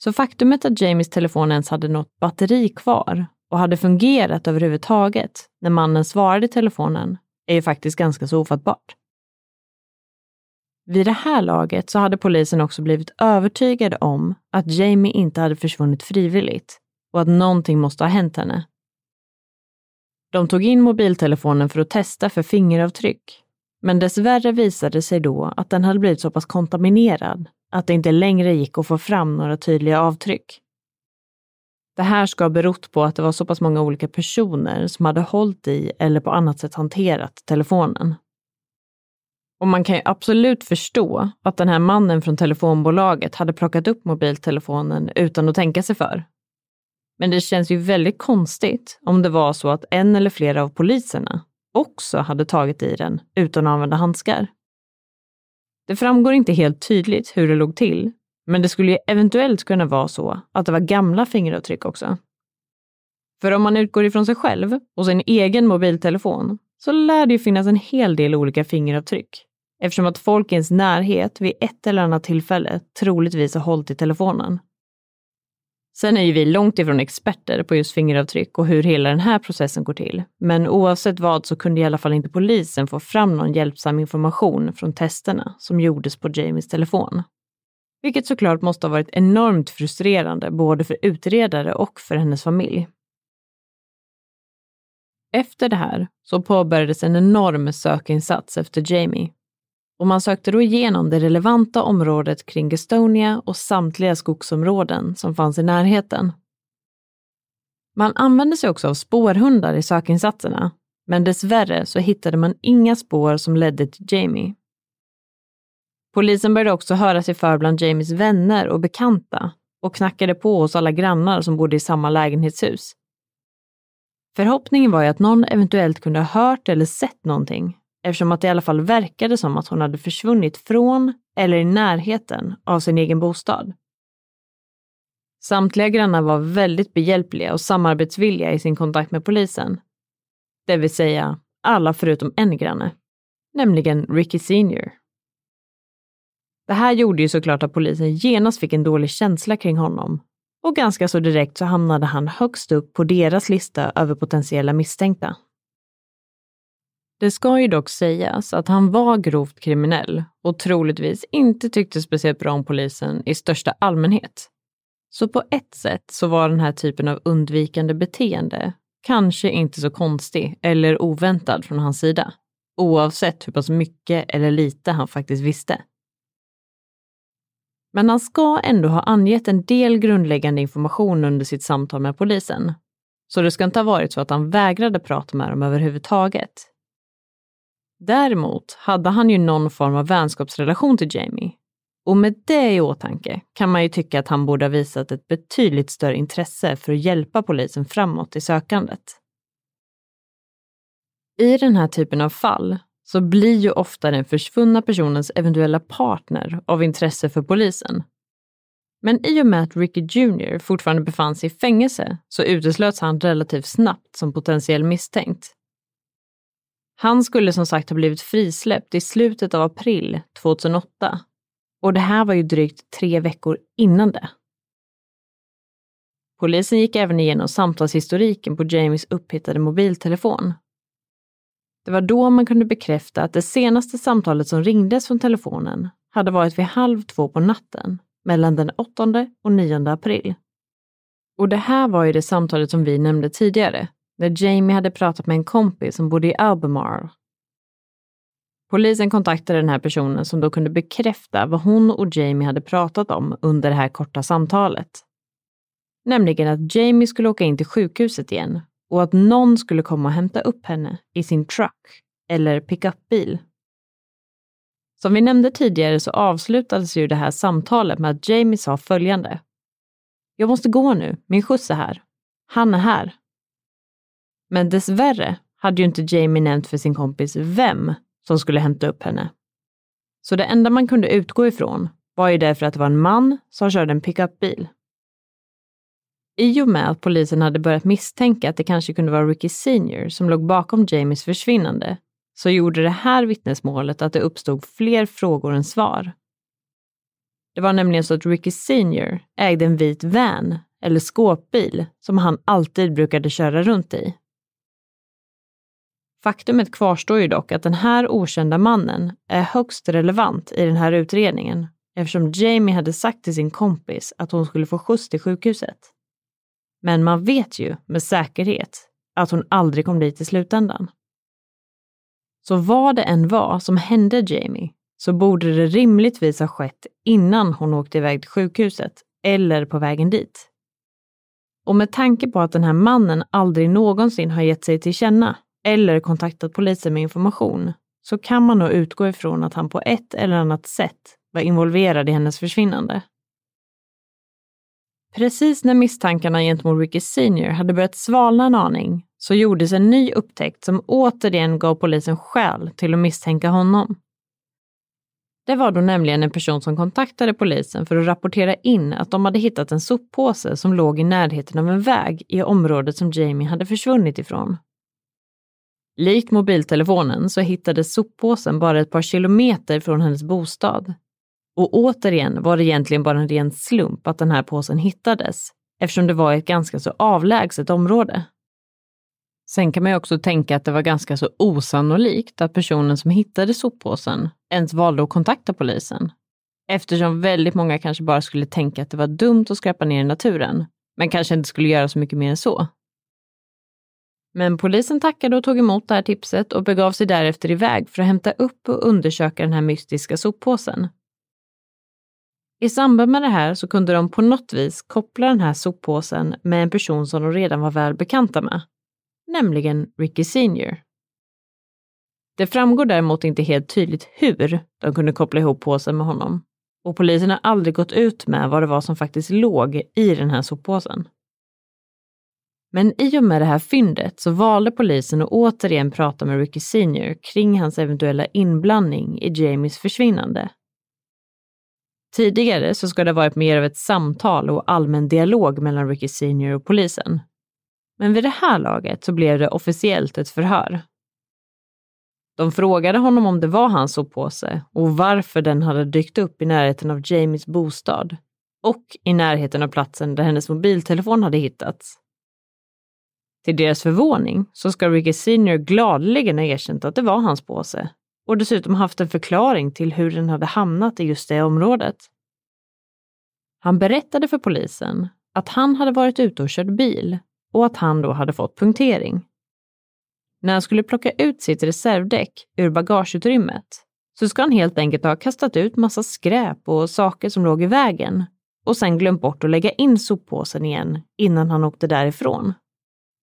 Så faktumet att Jamies telefon ens hade något batteri kvar och hade fungerat överhuvudtaget när mannen svarade i telefonen är ju faktiskt ganska så ofattbart. Vid det här laget så hade polisen också blivit övertygade om att Jamie inte hade försvunnit frivilligt och att någonting måste ha hänt henne. De tog in mobiltelefonen för att testa för fingeravtryck, men dessvärre visade det sig då att den hade blivit så pass kontaminerad att det inte längre gick att få fram några tydliga avtryck. Det här ska ha berott på att det var så pass många olika personer som hade hållit i eller på annat sätt hanterat telefonen. Och man kan ju absolut förstå att den här mannen från telefonbolaget hade plockat upp mobiltelefonen utan att tänka sig för. Men det känns ju väldigt konstigt om det var så att en eller flera av poliserna också hade tagit i den utan att använda handskar. Det framgår inte helt tydligt hur det låg till, men det skulle ju eventuellt kunna vara så att det var gamla fingeravtryck också. För om man utgår ifrån sig själv och sin egen mobiltelefon så lär det ju finnas en hel del olika fingeravtryck eftersom att folk i ens närhet vid ett eller annat tillfälle troligtvis har hållit i telefonen. Sen är ju vi långt ifrån experter på just fingeravtryck och hur hela den här processen går till. Men oavsett vad så kunde i alla fall inte polisen få fram någon hjälpsam information från testerna som gjordes på Jamies telefon. Vilket såklart måste ha varit enormt frustrerande både för utredare och för hennes familj. Efter det här så påbörjades en enorm sökinsats efter Jamie och man sökte då igenom det relevanta området kring Gastonia och samtliga skogsområden som fanns i närheten. Man använde sig också av spårhundar i sökinsatserna, men dessvärre så hittade man inga spår som ledde till Jamie. Polisen började också höra sig för bland Jamies vänner och bekanta och knackade på hos alla grannar som bodde i samma lägenhetshus. Förhoppningen var ju att någon eventuellt kunde ha hört eller sett någonting eftersom att det i alla fall verkade som att hon hade försvunnit från eller i närheten av sin egen bostad. Samtliga grannar var väldigt behjälpliga och samarbetsvilliga i sin kontakt med polisen. Det vill säga alla förutom en granne, nämligen Ricky Senior. Det här gjorde ju såklart att polisen genast fick en dålig känsla kring honom och ganska så direkt så hamnade han högst upp på deras lista över potentiella misstänkta. Det ska ju dock sägas att han var grovt kriminell och troligtvis inte tyckte speciellt bra om polisen i största allmänhet. Så på ett sätt så var den här typen av undvikande beteende kanske inte så konstig eller oväntad från hans sida, oavsett hur pass mycket eller lite han faktiskt visste. Men han ska ändå ha angett en del grundläggande information under sitt samtal med polisen. Så det ska inte ha varit så att han vägrade prata med dem överhuvudtaget. Däremot hade han ju någon form av vänskapsrelation till Jamie. Och med det i åtanke kan man ju tycka att han borde ha visat ett betydligt större intresse för att hjälpa polisen framåt i sökandet. I den här typen av fall så blir ju ofta den försvunna personens eventuella partner av intresse för polisen. Men i och med att Ricky Jr fortfarande befann sig i fängelse så uteslöts han relativt snabbt som potentiell misstänkt. Han skulle som sagt ha blivit frisläppt i slutet av april 2008 och det här var ju drygt tre veckor innan det. Polisen gick även igenom samtalshistoriken på Jamies upphittade mobiltelefon det var då man kunde bekräfta att det senaste samtalet som ringdes från telefonen hade varit vid halv två på natten mellan den 8 och 9 april. Och det här var ju det samtalet som vi nämnde tidigare, där Jamie hade pratat med en kompis som bodde i Albemarle. Polisen kontaktade den här personen som då kunde bekräfta vad hon och Jamie hade pratat om under det här korta samtalet. Nämligen att Jamie skulle åka in till sjukhuset igen och att någon skulle komma och hämta upp henne i sin truck eller pickupbil. Som vi nämnde tidigare så avslutades ju det här samtalet med att Jamie sa följande. Jag måste gå nu, min skjuts är här. Han är här. Men dessvärre hade ju inte Jamie nämnt för sin kompis vem som skulle hämta upp henne. Så det enda man kunde utgå ifrån var ju därför att det var en man som körde en pickupbil. I och med att polisen hade börjat misstänka att det kanske kunde vara Ricky Senior som låg bakom Jamies försvinnande så gjorde det här vittnesmålet att det uppstod fler frågor än svar. Det var nämligen så att Ricky Senior ägde en vit van, eller skåpbil, som han alltid brukade köra runt i. Faktumet kvarstår ju dock att den här okända mannen är högst relevant i den här utredningen eftersom Jamie hade sagt till sin kompis att hon skulle få skjuts till sjukhuset. Men man vet ju med säkerhet att hon aldrig kom dit i slutändan. Så vad det än var som hände Jamie så borde det rimligtvis ha skett innan hon åkte iväg till sjukhuset eller på vägen dit. Och med tanke på att den här mannen aldrig någonsin har gett sig till känna eller kontaktat polisen med information så kan man nog utgå ifrån att han på ett eller annat sätt var involverad i hennes försvinnande. Precis när misstankarna gentemot Ricky Senior hade börjat svalna en aning så gjordes en ny upptäckt som återigen gav polisen skäl till att misstänka honom. Det var då nämligen en person som kontaktade polisen för att rapportera in att de hade hittat en soppåse som låg i närheten av en väg i området som Jamie hade försvunnit ifrån. Likt mobiltelefonen så hittades soppåsen bara ett par kilometer från hennes bostad. Och återigen var det egentligen bara en ren slump att den här påsen hittades, eftersom det var ett ganska så avlägset område. Sen kan man ju också tänka att det var ganska så osannolikt att personen som hittade soppåsen ens valde att kontakta polisen. Eftersom väldigt många kanske bara skulle tänka att det var dumt att skräpa ner i naturen, men kanske inte skulle göra så mycket mer än så. Men polisen tackade och tog emot det här tipset och begav sig därefter iväg för att hämta upp och undersöka den här mystiska soppåsen. I samband med det här så kunde de på något vis koppla den här soppåsen med en person som de redan var väl bekanta med, nämligen Ricky Senior. Det framgår däremot inte helt tydligt hur de kunde koppla ihop påsen med honom och polisen har aldrig gått ut med vad det var som faktiskt låg i den här soppåsen. Men i och med det här fyndet så valde polisen att återigen prata med Ricky Senior kring hans eventuella inblandning i Jamies försvinnande. Tidigare så ska det ha varit mer av ett samtal och allmän dialog mellan Ricky Senior och polisen. Men vid det här laget så blev det officiellt ett förhör. De frågade honom om det var hans soppåse och varför den hade dykt upp i närheten av Jamies bostad och i närheten av platsen där hennes mobiltelefon hade hittats. Till deras förvåning så ska Ricky Senior gladeligen ha erkänt att det var hans påse och dessutom haft en förklaring till hur den hade hamnat i just det området. Han berättade för polisen att han hade varit ute och kört bil och att han då hade fått punktering. När han skulle plocka ut sitt reservdäck ur bagageutrymmet så ska han helt enkelt ha kastat ut massa skräp och saker som låg i vägen och sen glömt bort att lägga in soppåsen igen innan han åkte därifrån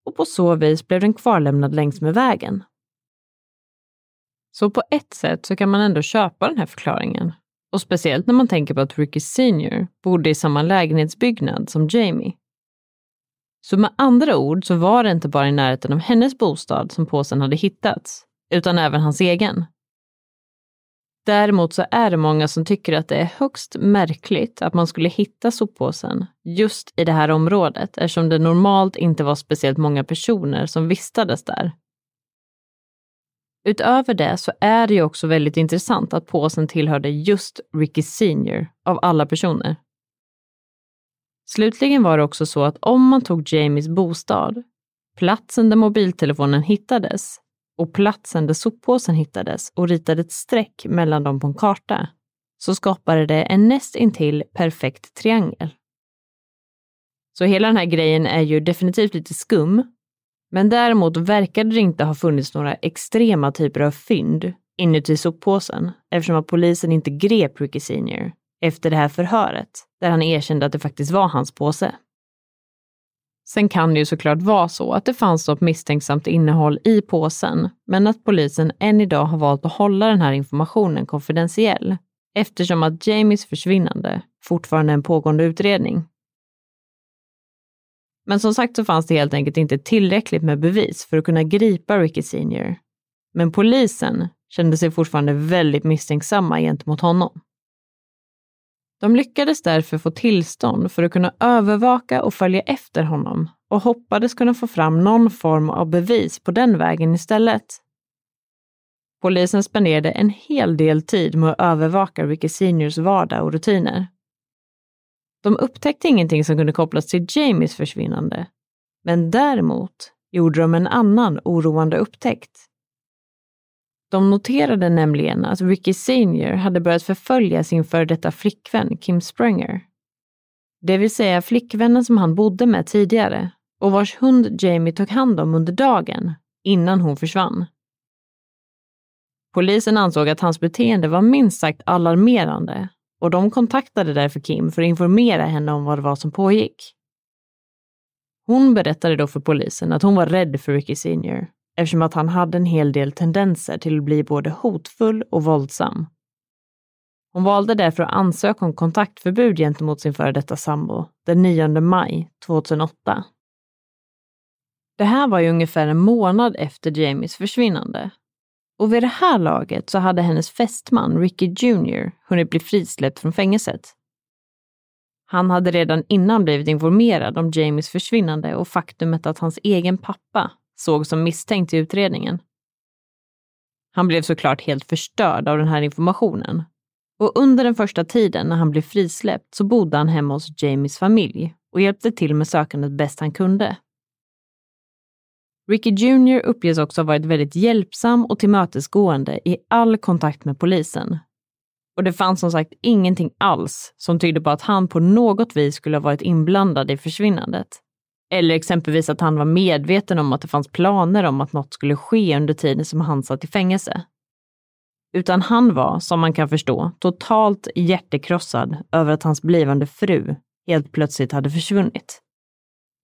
och på så vis blev den kvarlämnad längs med vägen. Så på ett sätt så kan man ändå köpa den här förklaringen. Och speciellt när man tänker på att Ricky Senior bodde i samma lägenhetsbyggnad som Jamie. Så med andra ord så var det inte bara i närheten av hennes bostad som påsen hade hittats, utan även hans egen. Däremot så är det många som tycker att det är högst märkligt att man skulle hitta soppåsen just i det här området eftersom det normalt inte var speciellt många personer som vistades där. Utöver det så är det ju också väldigt intressant att påsen tillhörde just Ricky Senior av alla personer. Slutligen var det också så att om man tog Jamies bostad, platsen där mobiltelefonen hittades, och platsen där soppåsen hittades och ritade ett streck mellan dem på en karta så skapade det en näst intill perfekt triangel. Så hela den här grejen är ju definitivt lite skum, men däremot verkade det inte ha funnits några extrema typer av fynd, inuti soppåsen eftersom att polisen inte grep Ricky Senior efter det här förhöret där han erkände att det faktiskt var hans påse. Sen kan det ju såklart vara så att det fanns något misstänksamt innehåll i påsen, men att polisen än idag har valt att hålla den här informationen konfidentiell eftersom att Jamies försvinnande fortfarande är en pågående utredning. Men som sagt så fanns det helt enkelt inte tillräckligt med bevis för att kunna gripa Ricky Senior. Men polisen kände sig fortfarande väldigt misstänksamma gentemot honom. De lyckades därför få tillstånd för att kunna övervaka och följa efter honom och hoppades kunna få fram någon form av bevis på den vägen istället. Polisen spenderade en hel del tid med att övervaka Ricky Seniors vardag och rutiner. De upptäckte ingenting som kunde kopplas till Jamies försvinnande, men däremot gjorde de en annan oroande upptäckt. De noterade nämligen att Ricky Senior hade börjat förfölja sin före detta flickvän Kim Sprenger. Det vill säga flickvännen som han bodde med tidigare och vars hund Jamie tog hand om under dagen innan hon försvann. Polisen ansåg att hans beteende var minst sagt alarmerande och de kontaktade därför Kim för att informera henne om vad det var som pågick. Hon berättade då för polisen att hon var rädd för Ricky Senior eftersom att han hade en hel del tendenser till att bli både hotfull och våldsam. Hon valde därför att ansöka om kontaktförbud gentemot sin före detta sambo den 9 maj 2008. Det här var ju ungefär en månad efter Jamies försvinnande. Och vid det här laget så hade hennes fästman Ricky Jr hunnit bli frisläppt från fängelset. Han hade redan innan blivit informerad om Jamies försvinnande och faktumet att hans egen pappa såg som misstänkt i utredningen. Han blev såklart helt förstörd av den här informationen. Och under den första tiden när han blev frisläppt så bodde han hemma hos Jamies familj och hjälpte till med sökandet bäst han kunde. Ricky Jr uppges också ha varit väldigt hjälpsam och tillmötesgående i all kontakt med polisen. Och det fanns som sagt ingenting alls som tydde på att han på något vis skulle ha varit inblandad i försvinnandet. Eller exempelvis att han var medveten om att det fanns planer om att något skulle ske under tiden som han satt i fängelse. Utan han var, som man kan förstå, totalt hjärtekrossad över att hans blivande fru helt plötsligt hade försvunnit.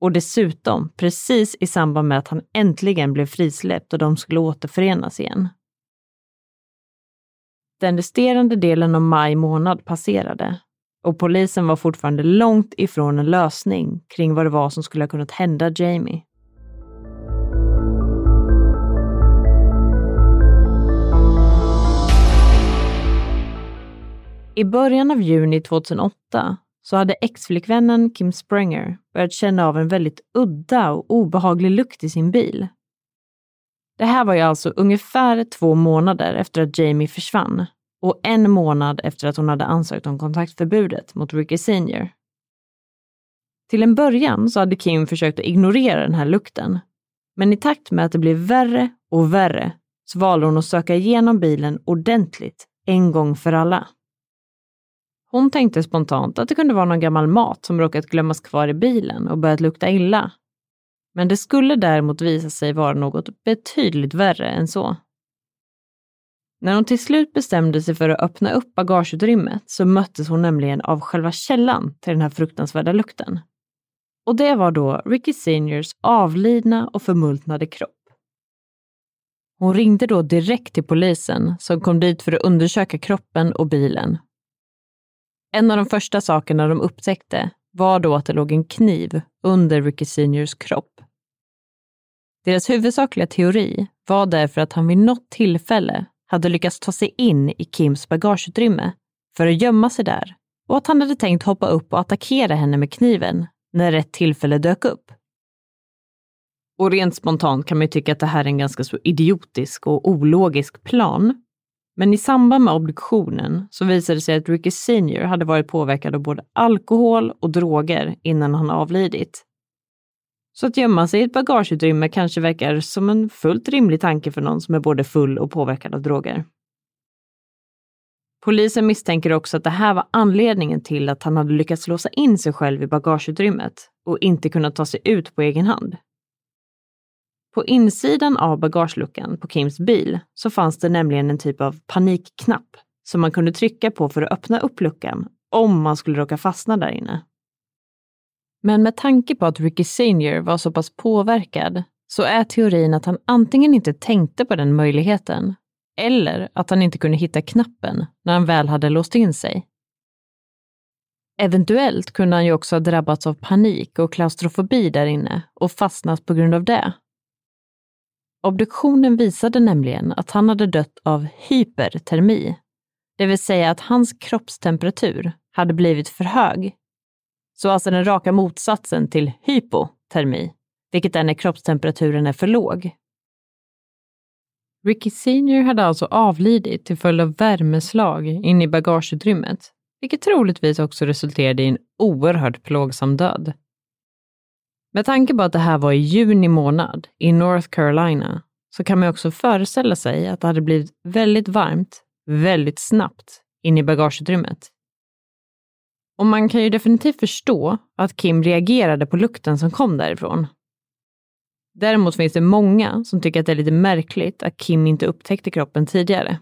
Och dessutom precis i samband med att han äntligen blev frisläppt och de skulle återförenas igen. Den resterande delen av maj månad passerade och polisen var fortfarande långt ifrån en lösning kring vad det var som skulle ha kunnat hända Jamie. I början av juni 2008 så hade exflickvännen Kim Springer börjat känna av en väldigt udda och obehaglig lukt i sin bil. Det här var ju alltså ungefär två månader efter att Jamie försvann och en månad efter att hon hade ansökt om kontaktförbudet mot Ricky Senior. Till en början så hade Kim försökt att ignorera den här lukten, men i takt med att det blev värre och värre så valde hon att söka igenom bilen ordentligt en gång för alla. Hon tänkte spontant att det kunde vara någon gammal mat som råkat glömmas kvar i bilen och börjat lukta illa. Men det skulle däremot visa sig vara något betydligt värre än så. När hon till slut bestämde sig för att öppna upp bagageutrymmet så möttes hon nämligen av själva källan till den här fruktansvärda lukten. Och det var då Ricky Seniors avlidna och förmultnade kropp. Hon ringde då direkt till polisen som kom dit för att undersöka kroppen och bilen. En av de första sakerna de upptäckte var då att det låg en kniv under Ricky Seniors kropp. Deras huvudsakliga teori var därför att han vid något tillfälle hade lyckats ta sig in i Kims bagageutrymme för att gömma sig där och att han hade tänkt hoppa upp och attackera henne med kniven när rätt tillfälle dök upp. Och rent spontant kan man ju tycka att det här är en ganska så idiotisk och ologisk plan. Men i samband med obduktionen så visade det sig att Ricky Senior hade varit påverkad av både alkohol och droger innan han avlidit. Så att gömma sig i ett bagageutrymme kanske verkar som en fullt rimlig tanke för någon som är både full och påverkad av droger. Polisen misstänker också att det här var anledningen till att han hade lyckats låsa in sig själv i bagageutrymmet och inte kunnat ta sig ut på egen hand. På insidan av bagageluckan på Kims bil så fanns det nämligen en typ av panikknapp som man kunde trycka på för att öppna upp luckan om man skulle råka fastna där inne. Men med tanke på att Ricky Senior var så pass påverkad så är teorin att han antingen inte tänkte på den möjligheten eller att han inte kunde hitta knappen när han väl hade låst in sig. Eventuellt kunde han ju också ha drabbats av panik och klaustrofobi där inne och fastnat på grund av det. Obduktionen visade nämligen att han hade dött av hypertermi, det vill säga att hans kroppstemperatur hade blivit för hög. Så alltså den raka motsatsen till hypotermi, vilket är när kroppstemperaturen är för låg. Ricky Senior hade alltså avlidit till följd av värmeslag in i bagageutrymmet, vilket troligtvis också resulterade i en oerhört plågsam död. Med tanke på att det här var i juni månad i North Carolina så kan man också föreställa sig att det hade blivit väldigt varmt väldigt snabbt in i bagageutrymmet. Och man kan ju definitivt förstå att Kim reagerade på lukten som kom därifrån. Däremot finns det många som tycker att det är lite märkligt att Kim inte upptäckte kroppen tidigare.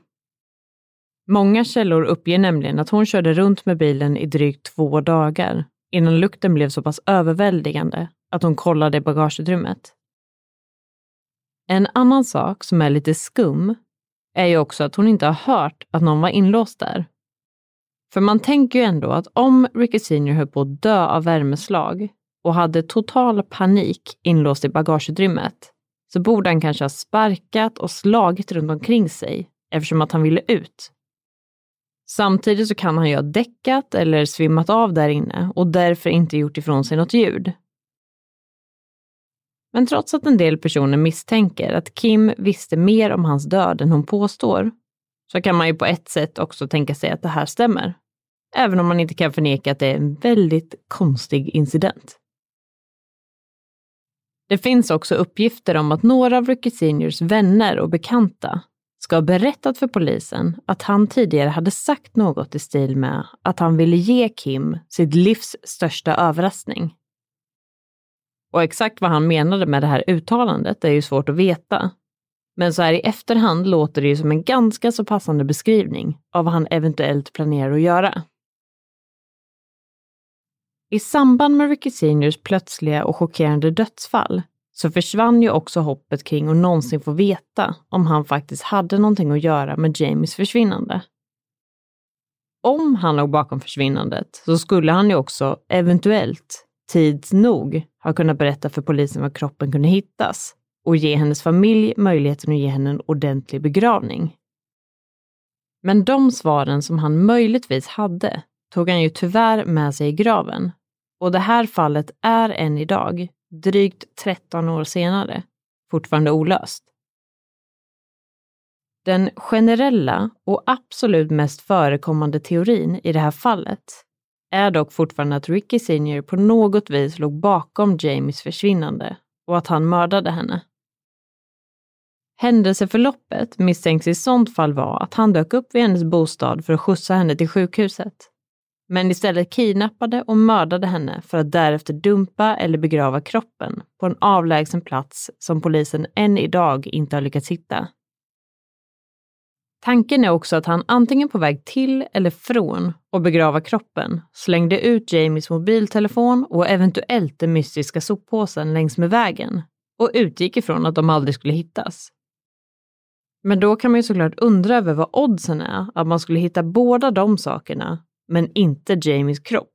Många källor uppger nämligen att hon körde runt med bilen i drygt två dagar innan lukten blev så pass överväldigande att hon kollade i bagageutrymmet. En annan sak som är lite skum är ju också att hon inte har hört att någon var inlåst där. För man tänker ju ändå att om Ricky Senior höll på att dö av värmeslag och hade total panik inlåst i bagageutrymmet så borde han kanske ha sparkat och slagit runt omkring sig eftersom att han ville ut. Samtidigt så kan han ju ha däckat eller svimmat av där inne och därför inte gjort ifrån sig något ljud. Men trots att en del personer misstänker att Kim visste mer om hans död än hon påstår, så kan man ju på ett sätt också tänka sig att det här stämmer. Även om man inte kan förneka att det är en väldigt konstig incident. Det finns också uppgifter om att några av Ricky Seniors vänner och bekanta ska ha berättat för polisen att han tidigare hade sagt något i stil med att han ville ge Kim sitt livs största överraskning. Och exakt vad han menade med det här uttalandet är ju svårt att veta. Men så här i efterhand låter det ju som en ganska så passande beskrivning av vad han eventuellt planerar att göra. I samband med Ricky Seniors plötsliga och chockerande dödsfall så försvann ju också hoppet kring att någonsin få veta om han faktiskt hade någonting att göra med Jamies försvinnande. Om han låg bakom försvinnandet så skulle han ju också eventuellt tids nog ha kunnat berätta för polisen var kroppen kunde hittas och ge hennes familj möjligheten att ge henne en ordentlig begravning. Men de svaren som han möjligtvis hade tog han ju tyvärr med sig i graven. Och det här fallet är än idag, drygt 13 år senare, fortfarande olöst. Den generella och absolut mest förekommande teorin i det här fallet är dock fortfarande att Ricky Senior på något vis låg bakom Jamies försvinnande och att han mördade henne. Händelseförloppet misstänks i sånt fall vara att han dök upp vid hennes bostad för att skjutsa henne till sjukhuset. Men istället kidnappade och mördade henne för att därefter dumpa eller begrava kroppen på en avlägsen plats som polisen än idag inte har lyckats hitta. Tanken är också att han antingen på väg till eller från att begrava kroppen slängde ut Jamies mobiltelefon och eventuellt den mystiska soppåsen längs med vägen och utgick ifrån att de aldrig skulle hittas. Men då kan man ju såklart undra över vad oddsen är att man skulle hitta båda de sakerna, men inte Jamies kropp.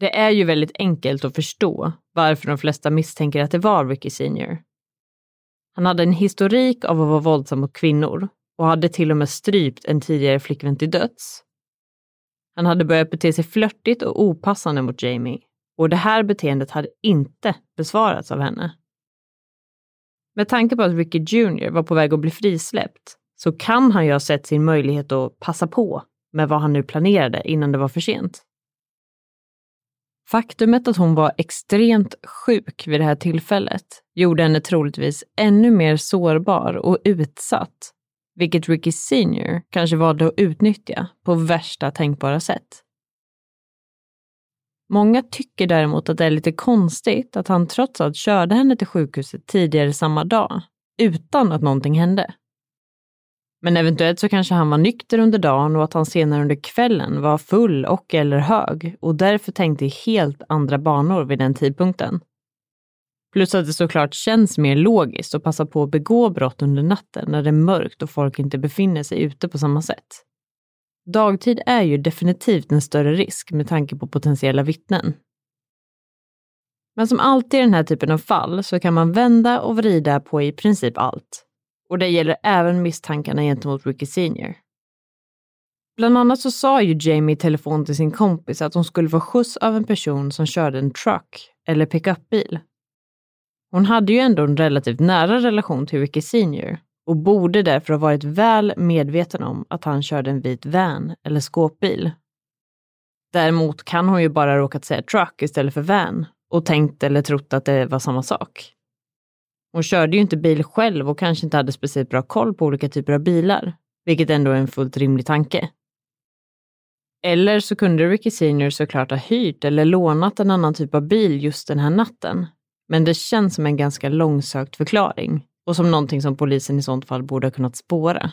Det är ju väldigt enkelt att förstå varför de flesta misstänker att det var Ricky Senior. Han hade en historik av att vara våldsam mot kvinnor och hade till och med strypt en tidigare flickvän till döds. Han hade börjat bete sig flörtigt och opassande mot Jamie och det här beteendet hade inte besvarats av henne. Med tanke på att Ricky Jr var på väg att bli frisläppt så kan han ju ha sett sin möjlighet att passa på med vad han nu planerade innan det var för sent. Faktumet att hon var extremt sjuk vid det här tillfället gjorde henne troligtvis ännu mer sårbar och utsatt, vilket Ricky Senior kanske valde att utnyttja på värsta tänkbara sätt. Många tycker däremot att det är lite konstigt att han trots allt körde henne till sjukhuset tidigare samma dag, utan att någonting hände. Men eventuellt så kanske han var nykter under dagen och att han senare under kvällen var full och eller hög och därför tänkte i helt andra banor vid den tidpunkten. Plus att det såklart känns mer logiskt att passa på att begå brott under natten när det är mörkt och folk inte befinner sig ute på samma sätt. Dagtid är ju definitivt en större risk med tanke på potentiella vittnen. Men som alltid i den här typen av fall så kan man vända och vrida på i princip allt. Och det gäller även misstankarna gentemot Ricky Senior. Bland annat så sa ju Jamie i telefon till sin kompis att hon skulle få skjuts av en person som körde en truck eller pickupbil. Hon hade ju ändå en relativt nära relation till Ricky Senior och borde därför ha varit väl medveten om att han körde en vit van eller skåpbil. Däremot kan hon ju bara råkat säga truck istället för van och tänkt eller trott att det var samma sak. Hon körde ju inte bil själv och kanske inte hade speciellt bra koll på olika typer av bilar, vilket ändå är en fullt rimlig tanke. Eller så kunde Ricky Senior såklart ha hyrt eller lånat en annan typ av bil just den här natten. Men det känns som en ganska långsökt förklaring och som någonting som polisen i sånt fall borde ha kunnat spåra.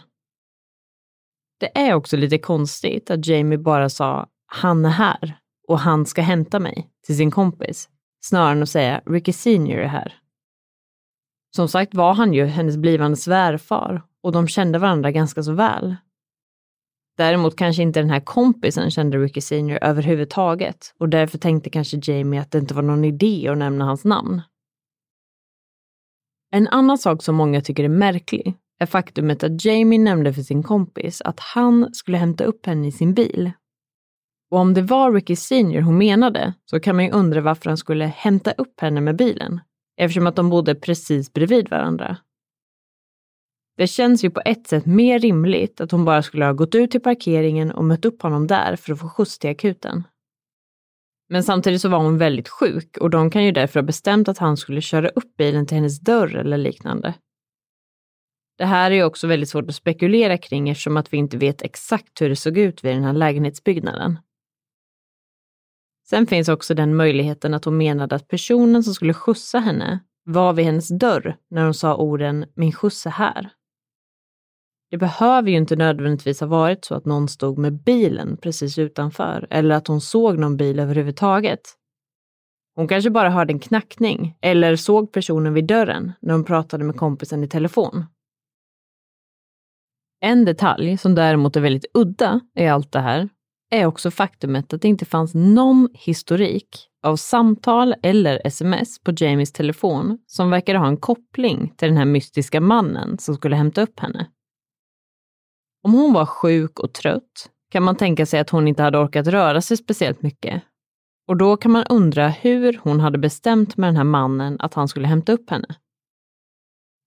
Det är också lite konstigt att Jamie bara sa “han är här” och “han ska hämta mig” till sin kompis, snarare än att säga “Ricky Senior är här”. Som sagt var han ju hennes blivande svärfar och de kände varandra ganska så väl. Däremot kanske inte den här kompisen kände Ricky Senior överhuvudtaget och därför tänkte kanske Jamie att det inte var någon idé att nämna hans namn. En annan sak som många tycker är märklig är faktumet att Jamie nämnde för sin kompis att han skulle hämta upp henne i sin bil. Och om det var Ricky Senior hon menade så kan man ju undra varför han skulle hämta upp henne med bilen eftersom att de bodde precis bredvid varandra. Det känns ju på ett sätt mer rimligt att hon bara skulle ha gått ut till parkeringen och mött upp honom där för att få skjuts till akuten. Men samtidigt så var hon väldigt sjuk och de kan ju därför ha bestämt att han skulle köra upp bilen till hennes dörr eller liknande. Det här är ju också väldigt svårt att spekulera kring eftersom att vi inte vet exakt hur det såg ut vid den här lägenhetsbyggnaden. Sen finns också den möjligheten att hon menade att personen som skulle skjutsa henne var vid hennes dörr när hon sa orden “min skjuts är här”. Det behöver ju inte nödvändigtvis ha varit så att någon stod med bilen precis utanför eller att hon såg någon bil överhuvudtaget. Hon kanske bara hörde en knackning eller såg personen vid dörren när hon pratade med kompisen i telefon. En detalj som däremot är väldigt udda i allt det här är också faktumet att det inte fanns någon historik av samtal eller sms på Jamies telefon som verkade ha en koppling till den här mystiska mannen som skulle hämta upp henne. Om hon var sjuk och trött kan man tänka sig att hon inte hade orkat röra sig speciellt mycket. Och då kan man undra hur hon hade bestämt med den här mannen att han skulle hämta upp henne.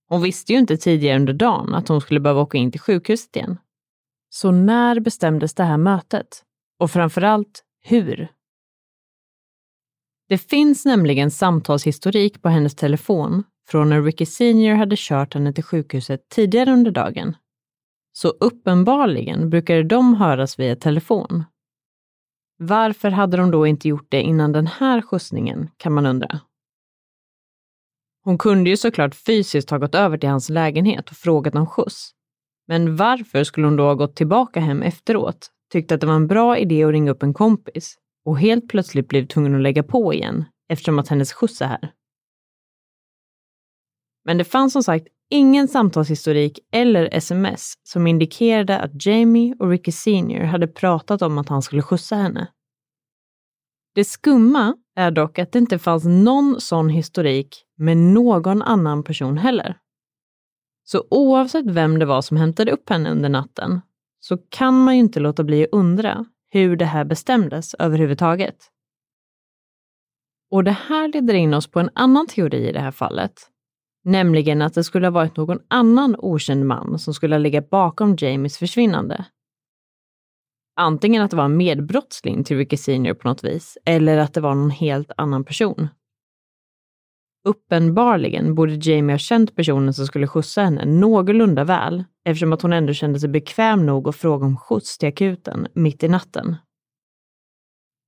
Hon visste ju inte tidigare under dagen att hon skulle behöva åka in till sjukhuset igen. Så när bestämdes det här mötet? Och framförallt, hur? Det finns nämligen samtalshistorik på hennes telefon från när Ricky Senior hade kört henne till sjukhuset tidigare under dagen. Så uppenbarligen brukade de höras via telefon. Varför hade de då inte gjort det innan den här skjutsningen, kan man undra. Hon kunde ju såklart fysiskt ha gått över till hans lägenhet och frågat om skjuts. Men varför skulle hon då ha gått tillbaka hem efteråt, tyckte att det var en bra idé att ringa upp en kompis och helt plötsligt blev tvungen att lägga på igen eftersom att hennes skjuts är här? Men det fanns som sagt ingen samtalshistorik eller sms som indikerade att Jamie och Ricky Senior hade pratat om att han skulle skjutsa henne. Det skumma är dock att det inte fanns någon sån historik med någon annan person heller. Så oavsett vem det var som hämtade upp henne under natten så kan man ju inte låta bli att undra hur det här bestämdes överhuvudtaget. Och det här leder in oss på en annan teori i det här fallet Nämligen att det skulle ha varit någon annan okänd man som skulle ha legat bakom Jamies försvinnande. Antingen att det var en medbrottsling till Ricky Senior på något vis, eller att det var någon helt annan person. Uppenbarligen borde Jamie ha känt personen som skulle skjutsa henne någorlunda väl, eftersom att hon ändå kände sig bekväm nog att fråga om skjuts till akuten mitt i natten.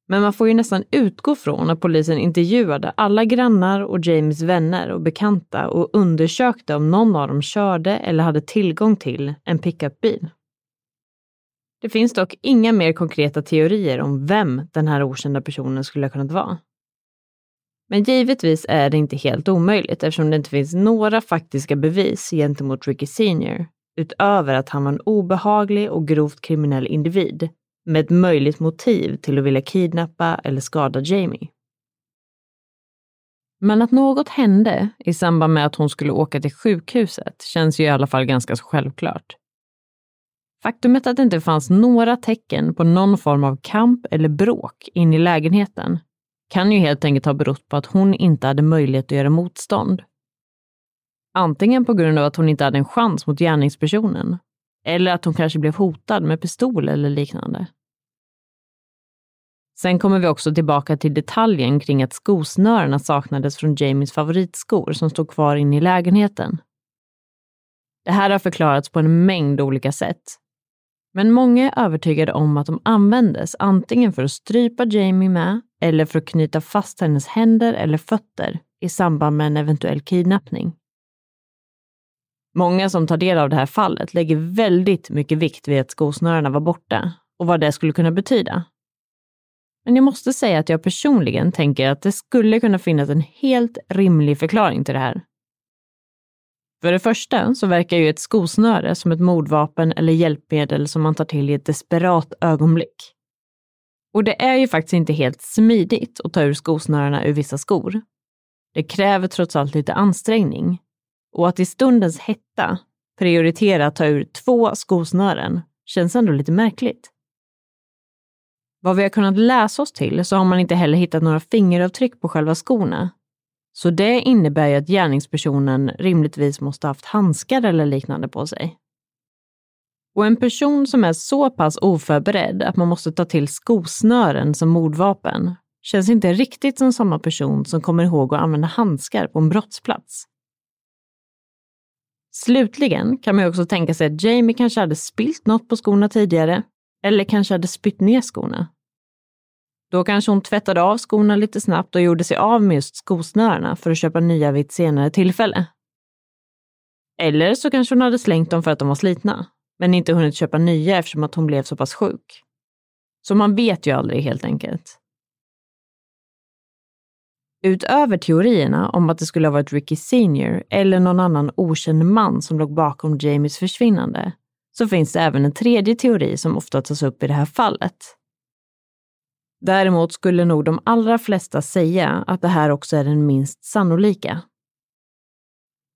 Men man får ju nästan utgå från att polisen intervjuade alla grannar och Jamies vänner och bekanta och undersökte om någon av dem körde eller hade tillgång till en pickupbil. Det finns dock inga mer konkreta teorier om vem den här okända personen skulle ha kunnat vara. Men givetvis är det inte helt omöjligt eftersom det inte finns några faktiska bevis gentemot Ricky Senior utöver att han var en obehaglig och grovt kriminell individ med ett möjligt motiv till att vilja kidnappa eller skada Jamie. Men att något hände i samband med att hon skulle åka till sjukhuset känns ju i alla fall ganska så självklart. Faktumet att det inte fanns några tecken på någon form av kamp eller bråk in i lägenheten kan ju helt enkelt ha berott på att hon inte hade möjlighet att göra motstånd. Antingen på grund av att hon inte hade en chans mot gärningspersonen, eller att hon kanske blev hotad med pistol eller liknande. Sen kommer vi också tillbaka till detaljen kring att skosnörena saknades från Jamies favoritskor som stod kvar inne i lägenheten. Det här har förklarats på en mängd olika sätt. Men många är övertygade om att de användes antingen för att strypa Jamie med eller för att knyta fast hennes händer eller fötter i samband med en eventuell kidnappning. Många som tar del av det här fallet lägger väldigt mycket vikt vid att skosnörena var borta och vad det skulle kunna betyda. Men jag måste säga att jag personligen tänker att det skulle kunna finnas en helt rimlig förklaring till det här. För det första så verkar ju ett skosnöre som ett mordvapen eller hjälpmedel som man tar till i ett desperat ögonblick. Och det är ju faktiskt inte helt smidigt att ta ur skosnörena ur vissa skor. Det kräver trots allt lite ansträngning. Och att i stundens hetta prioritera att ta ur två skosnören känns ändå lite märkligt. Vad vi har kunnat läsa oss till så har man inte heller hittat några fingeravtryck på själva skorna. Så det innebär ju att gärningspersonen rimligtvis måste ha haft handskar eller liknande på sig. Och en person som är så pass oförberedd att man måste ta till skosnören som mordvapen känns inte riktigt som samma person som kommer ihåg att använda handskar på en brottsplats. Slutligen kan man ju också tänka sig att Jamie kanske hade spilt något på skorna tidigare, eller kanske hade spytt ner skorna. Då kanske hon tvättade av skorna lite snabbt och gjorde sig av med just skosnörena för att köpa nya vid ett senare tillfälle. Eller så kanske hon hade slängt dem för att de var slitna, men inte hunnit köpa nya eftersom att hon blev så pass sjuk. Så man vet ju aldrig helt enkelt. Utöver teorierna om att det skulle ha varit Ricky Senior eller någon annan okänd man som låg bakom Jamies försvinnande, så finns det även en tredje teori som ofta tas upp i det här fallet. Däremot skulle nog de allra flesta säga att det här också är den minst sannolika.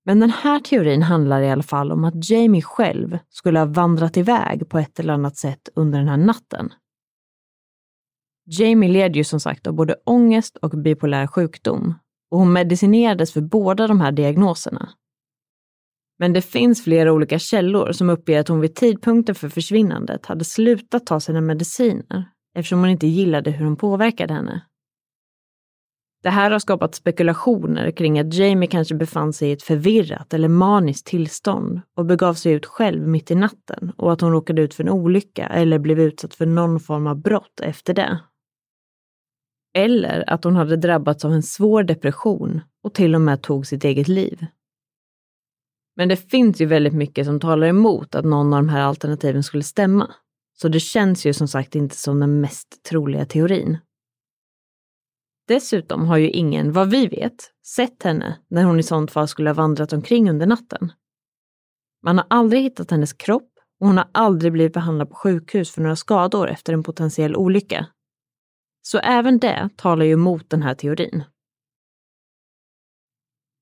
Men den här teorin handlar i alla fall om att Jamie själv skulle ha vandrat iväg på ett eller annat sätt under den här natten. Jamie led ju som sagt av både ångest och bipolär sjukdom och hon medicinerades för båda de här diagnoserna. Men det finns flera olika källor som uppger att hon vid tidpunkten för försvinnandet hade slutat ta sina mediciner eftersom hon inte gillade hur de påverkade henne. Det här har skapat spekulationer kring att Jamie kanske befann sig i ett förvirrat eller maniskt tillstånd och begav sig ut själv mitt i natten och att hon råkade ut för en olycka eller blev utsatt för någon form av brott efter det. Eller att hon hade drabbats av en svår depression och till och med tog sitt eget liv. Men det finns ju väldigt mycket som talar emot att någon av de här alternativen skulle stämma. Så det känns ju som sagt inte som den mest troliga teorin. Dessutom har ju ingen, vad vi vet, sett henne när hon i sånt fall skulle ha vandrat omkring under natten. Man har aldrig hittat hennes kropp och hon har aldrig blivit behandlad på sjukhus för några skador efter en potentiell olycka. Så även det talar ju emot den här teorin.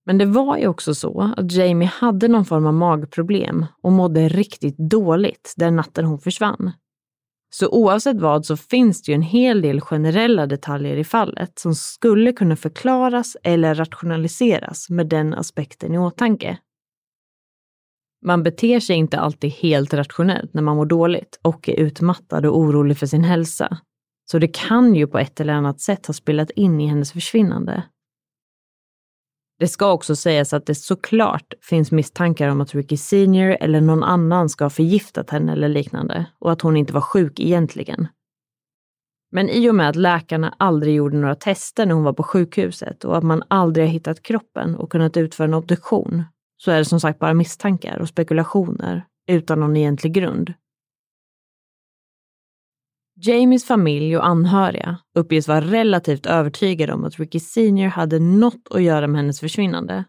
Men det var ju också så att Jamie hade någon form av magproblem och mådde riktigt dåligt den natten hon försvann. Så oavsett vad så finns det ju en hel del generella detaljer i fallet som skulle kunna förklaras eller rationaliseras med den aspekten i åtanke. Man beter sig inte alltid helt rationellt när man mår dåligt och är utmattad och orolig för sin hälsa. Så det kan ju på ett eller annat sätt ha spelat in i hennes försvinnande. Det ska också sägas att det såklart finns misstankar om att Ricky Senior eller någon annan ska ha förgiftat henne eller liknande och att hon inte var sjuk egentligen. Men i och med att läkarna aldrig gjorde några tester när hon var på sjukhuset och att man aldrig har hittat kroppen och kunnat utföra en obduktion så är det som sagt bara misstankar och spekulationer utan någon egentlig grund. Jamies familj och anhöriga uppges vara relativt övertygade om att Ricky Senior hade något att göra med hennes försvinnande.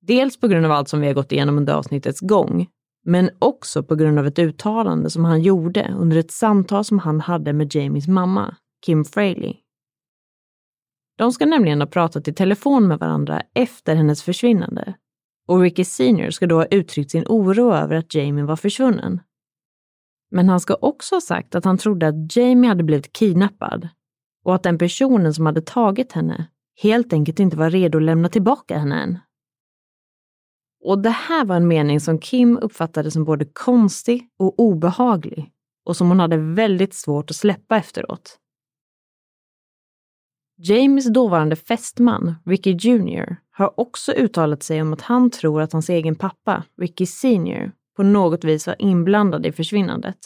Dels på grund av allt som vi har gått igenom under avsnittets gång, men också på grund av ett uttalande som han gjorde under ett samtal som han hade med Jamies mamma, Kim Fraley. De ska nämligen ha pratat i telefon med varandra efter hennes försvinnande och Ricky Senior ska då ha uttryckt sin oro över att Jamie var försvunnen. Men han ska också ha sagt att han trodde att Jamie hade blivit kidnappad och att den personen som hade tagit henne helt enkelt inte var redo att lämna tillbaka henne än. Och det här var en mening som Kim uppfattade som både konstig och obehaglig och som hon hade väldigt svårt att släppa efteråt. James dåvarande fästman, Ricky Jr, har också uttalat sig om att han tror att hans egen pappa, Ricky Sr, på något vis var inblandad i försvinnandet.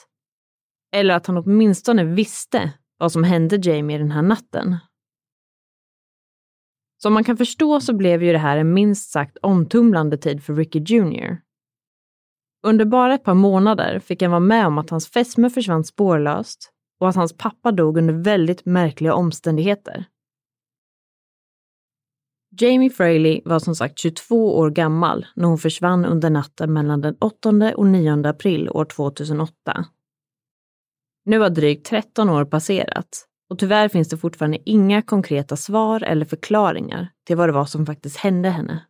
Eller att han åtminstone visste vad som hände Jamie den här natten. Som man kan förstå så blev ju det här en minst sagt omtumlande tid för Ricky Jr. Under bara ett par månader fick han vara med om att hans fästmö försvann spårlöst och att hans pappa dog under väldigt märkliga omständigheter. Jamie Fraley var som sagt 22 år gammal när hon försvann under natten mellan den 8 och 9 april år 2008. Nu har drygt 13 år passerat och tyvärr finns det fortfarande inga konkreta svar eller förklaringar till vad det var som faktiskt hände henne.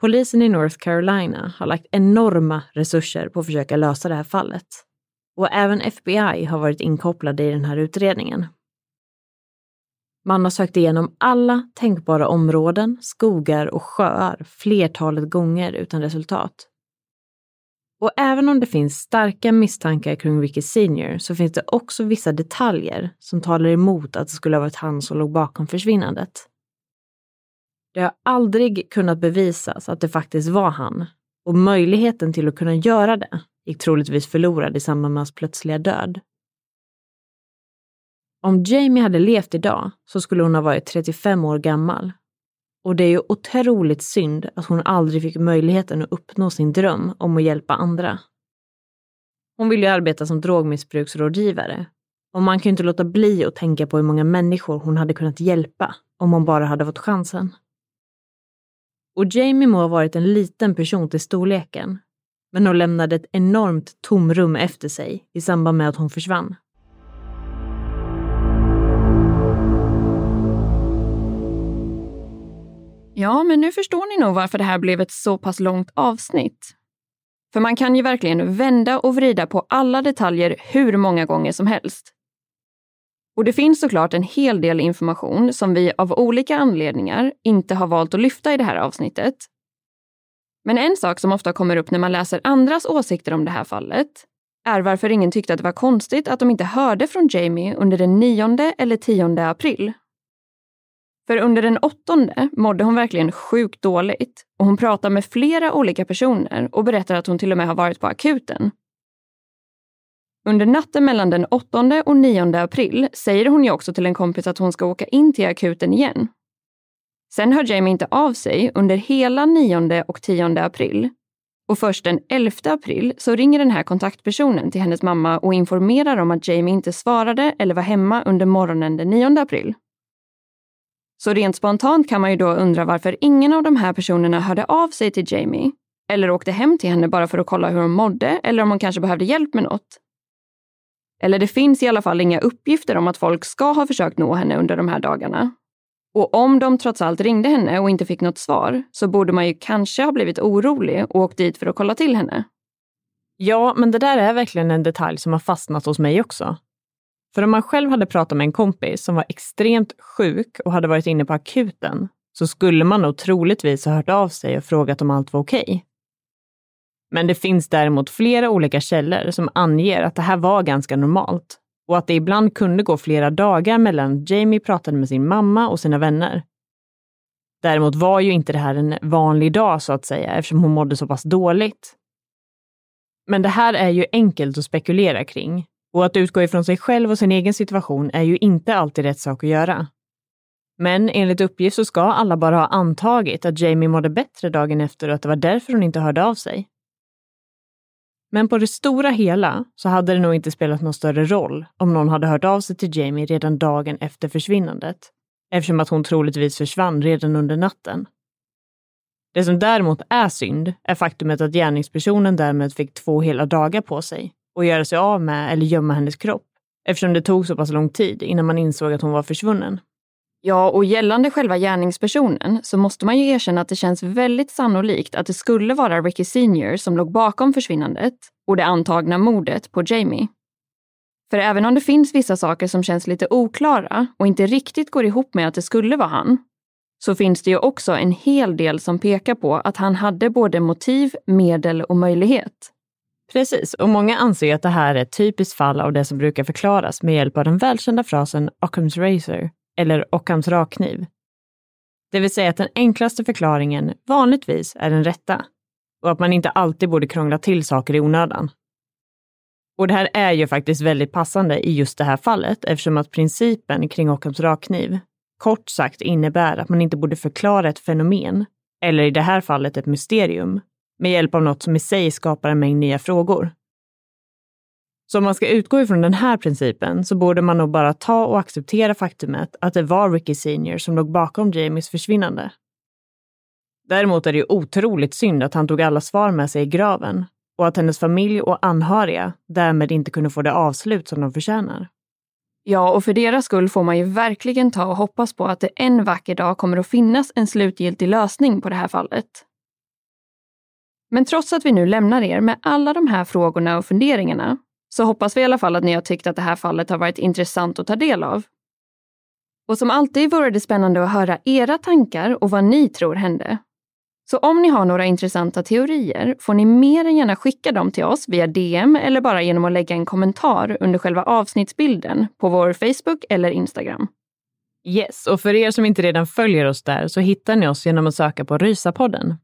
Polisen i North Carolina har lagt enorma resurser på att försöka lösa det här fallet. Och även FBI har varit inkopplade i den här utredningen. Man har sökt igenom alla tänkbara områden, skogar och sjöar flertalet gånger utan resultat. Och även om det finns starka misstankar kring Ricky Senior så finns det också vissa detaljer som talar emot att det skulle ha varit han som låg bakom försvinnandet. Det har aldrig kunnat bevisas att det faktiskt var han och möjligheten till att kunna göra det gick troligtvis förlorad i samband med hans plötsliga död. Om Jamie hade levt idag så skulle hon ha varit 35 år gammal. Och det är ju otroligt synd att hon aldrig fick möjligheten att uppnå sin dröm om att hjälpa andra. Hon ville ju arbeta som drogmissbruksrådgivare och man kan ju inte låta bli att tänka på hur många människor hon hade kunnat hjälpa om hon bara hade fått chansen. Och Jamie må ha varit en liten person till storleken, men hon lämnade ett enormt tomrum efter sig i samband med att hon försvann. Ja, men nu förstår ni nog varför det här blev ett så pass långt avsnitt. För man kan ju verkligen vända och vrida på alla detaljer hur många gånger som helst. Och det finns såklart en hel del information som vi av olika anledningar inte har valt att lyfta i det här avsnittet. Men en sak som ofta kommer upp när man läser andras åsikter om det här fallet är varför ingen tyckte att det var konstigt att de inte hörde från Jamie under den 9 eller 10 april. För under den åttonde mådde hon verkligen sjukt dåligt och hon pratar med flera olika personer och berättar att hon till och med har varit på akuten. Under natten mellan den 8 och 9 april säger hon ju också till en kompis att hon ska åka in till akuten igen. Sen hör Jamie inte av sig under hela 9 och 10 april. Och först den 11 april så ringer den här kontaktpersonen till hennes mamma och informerar om att Jamie inte svarade eller var hemma under morgonen den 9 april. Så rent spontant kan man ju då undra varför ingen av de här personerna hörde av sig till Jamie eller åkte hem till henne bara för att kolla hur hon mådde eller om hon kanske behövde hjälp med något. Eller det finns i alla fall inga uppgifter om att folk ska ha försökt nå henne under de här dagarna. Och om de trots allt ringde henne och inte fick något svar så borde man ju kanske ha blivit orolig och åkt dit för att kolla till henne. Ja, men det där är verkligen en detalj som har fastnat hos mig också. För om man själv hade pratat med en kompis som var extremt sjuk och hade varit inne på akuten så skulle man nog troligtvis ha hört av sig och frågat om allt var okej. Okay. Men det finns däremot flera olika källor som anger att det här var ganska normalt och att det ibland kunde gå flera dagar mellan Jamie pratade med sin mamma och sina vänner. Däremot var ju inte det här en vanlig dag så att säga eftersom hon mådde så pass dåligt. Men det här är ju enkelt att spekulera kring och att utgå ifrån sig själv och sin egen situation är ju inte alltid rätt sak att göra. Men enligt uppgift så ska alla bara ha antagit att Jamie mådde bättre dagen efter och att det var därför hon inte hörde av sig. Men på det stora hela så hade det nog inte spelat någon större roll om någon hade hört av sig till Jamie redan dagen efter försvinnandet, eftersom att hon troligtvis försvann redan under natten. Det som däremot är synd är faktumet att gärningspersonen därmed fick två hela dagar på sig och göra sig av med eller gömma hennes kropp, eftersom det tog så pass lång tid innan man insåg att hon var försvunnen. Ja, och gällande själva gärningspersonen så måste man ju erkänna att det känns väldigt sannolikt att det skulle vara Ricky Senior som låg bakom försvinnandet och det antagna mordet på Jamie. För även om det finns vissa saker som känns lite oklara och inte riktigt går ihop med att det skulle vara han, så finns det ju också en hel del som pekar på att han hade både motiv, medel och möjlighet. Precis, och många anser att det här är ett typiskt fall av det som brukar förklaras med hjälp av den välkända frasen Occams razor, eller Occams rakkniv. Det vill säga att den enklaste förklaringen vanligtvis är den rätta och att man inte alltid borde krångla till saker i onödan. Och det här är ju faktiskt väldigt passande i just det här fallet eftersom att principen kring Occams rakkniv kort sagt innebär att man inte borde förklara ett fenomen, eller i det här fallet ett mysterium, med hjälp av något som i sig skapar en mängd nya frågor. Så om man ska utgå ifrån den här principen så borde man nog bara ta och acceptera faktumet att det var Ricky Senior som låg bakom Jamies försvinnande. Däremot är det ju otroligt synd att han tog alla svar med sig i graven och att hennes familj och anhöriga därmed inte kunde få det avslut som de förtjänar. Ja, och för deras skull får man ju verkligen ta och hoppas på att det en vacker dag kommer att finnas en slutgiltig lösning på det här fallet. Men trots att vi nu lämnar er med alla de här frågorna och funderingarna så hoppas vi i alla fall att ni har tyckt att det här fallet har varit intressant att ta del av. Och som alltid vore det spännande att höra era tankar och vad ni tror hände. Så om ni har några intressanta teorier får ni mer än gärna skicka dem till oss via DM eller bara genom att lägga en kommentar under själva avsnittsbilden på vår Facebook eller Instagram. Yes, och för er som inte redan följer oss där så hittar ni oss genom att söka på Rysapodden.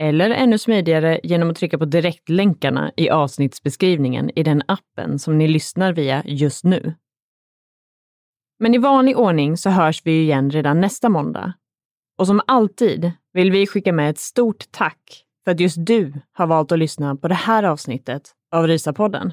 Eller ännu smidigare genom att trycka på direktlänkarna i avsnittsbeskrivningen i den appen som ni lyssnar via just nu. Men i vanlig ordning så hörs vi igen redan nästa måndag. Och som alltid vill vi skicka med ett stort tack för att just du har valt att lyssna på det här avsnittet av Rysapodden.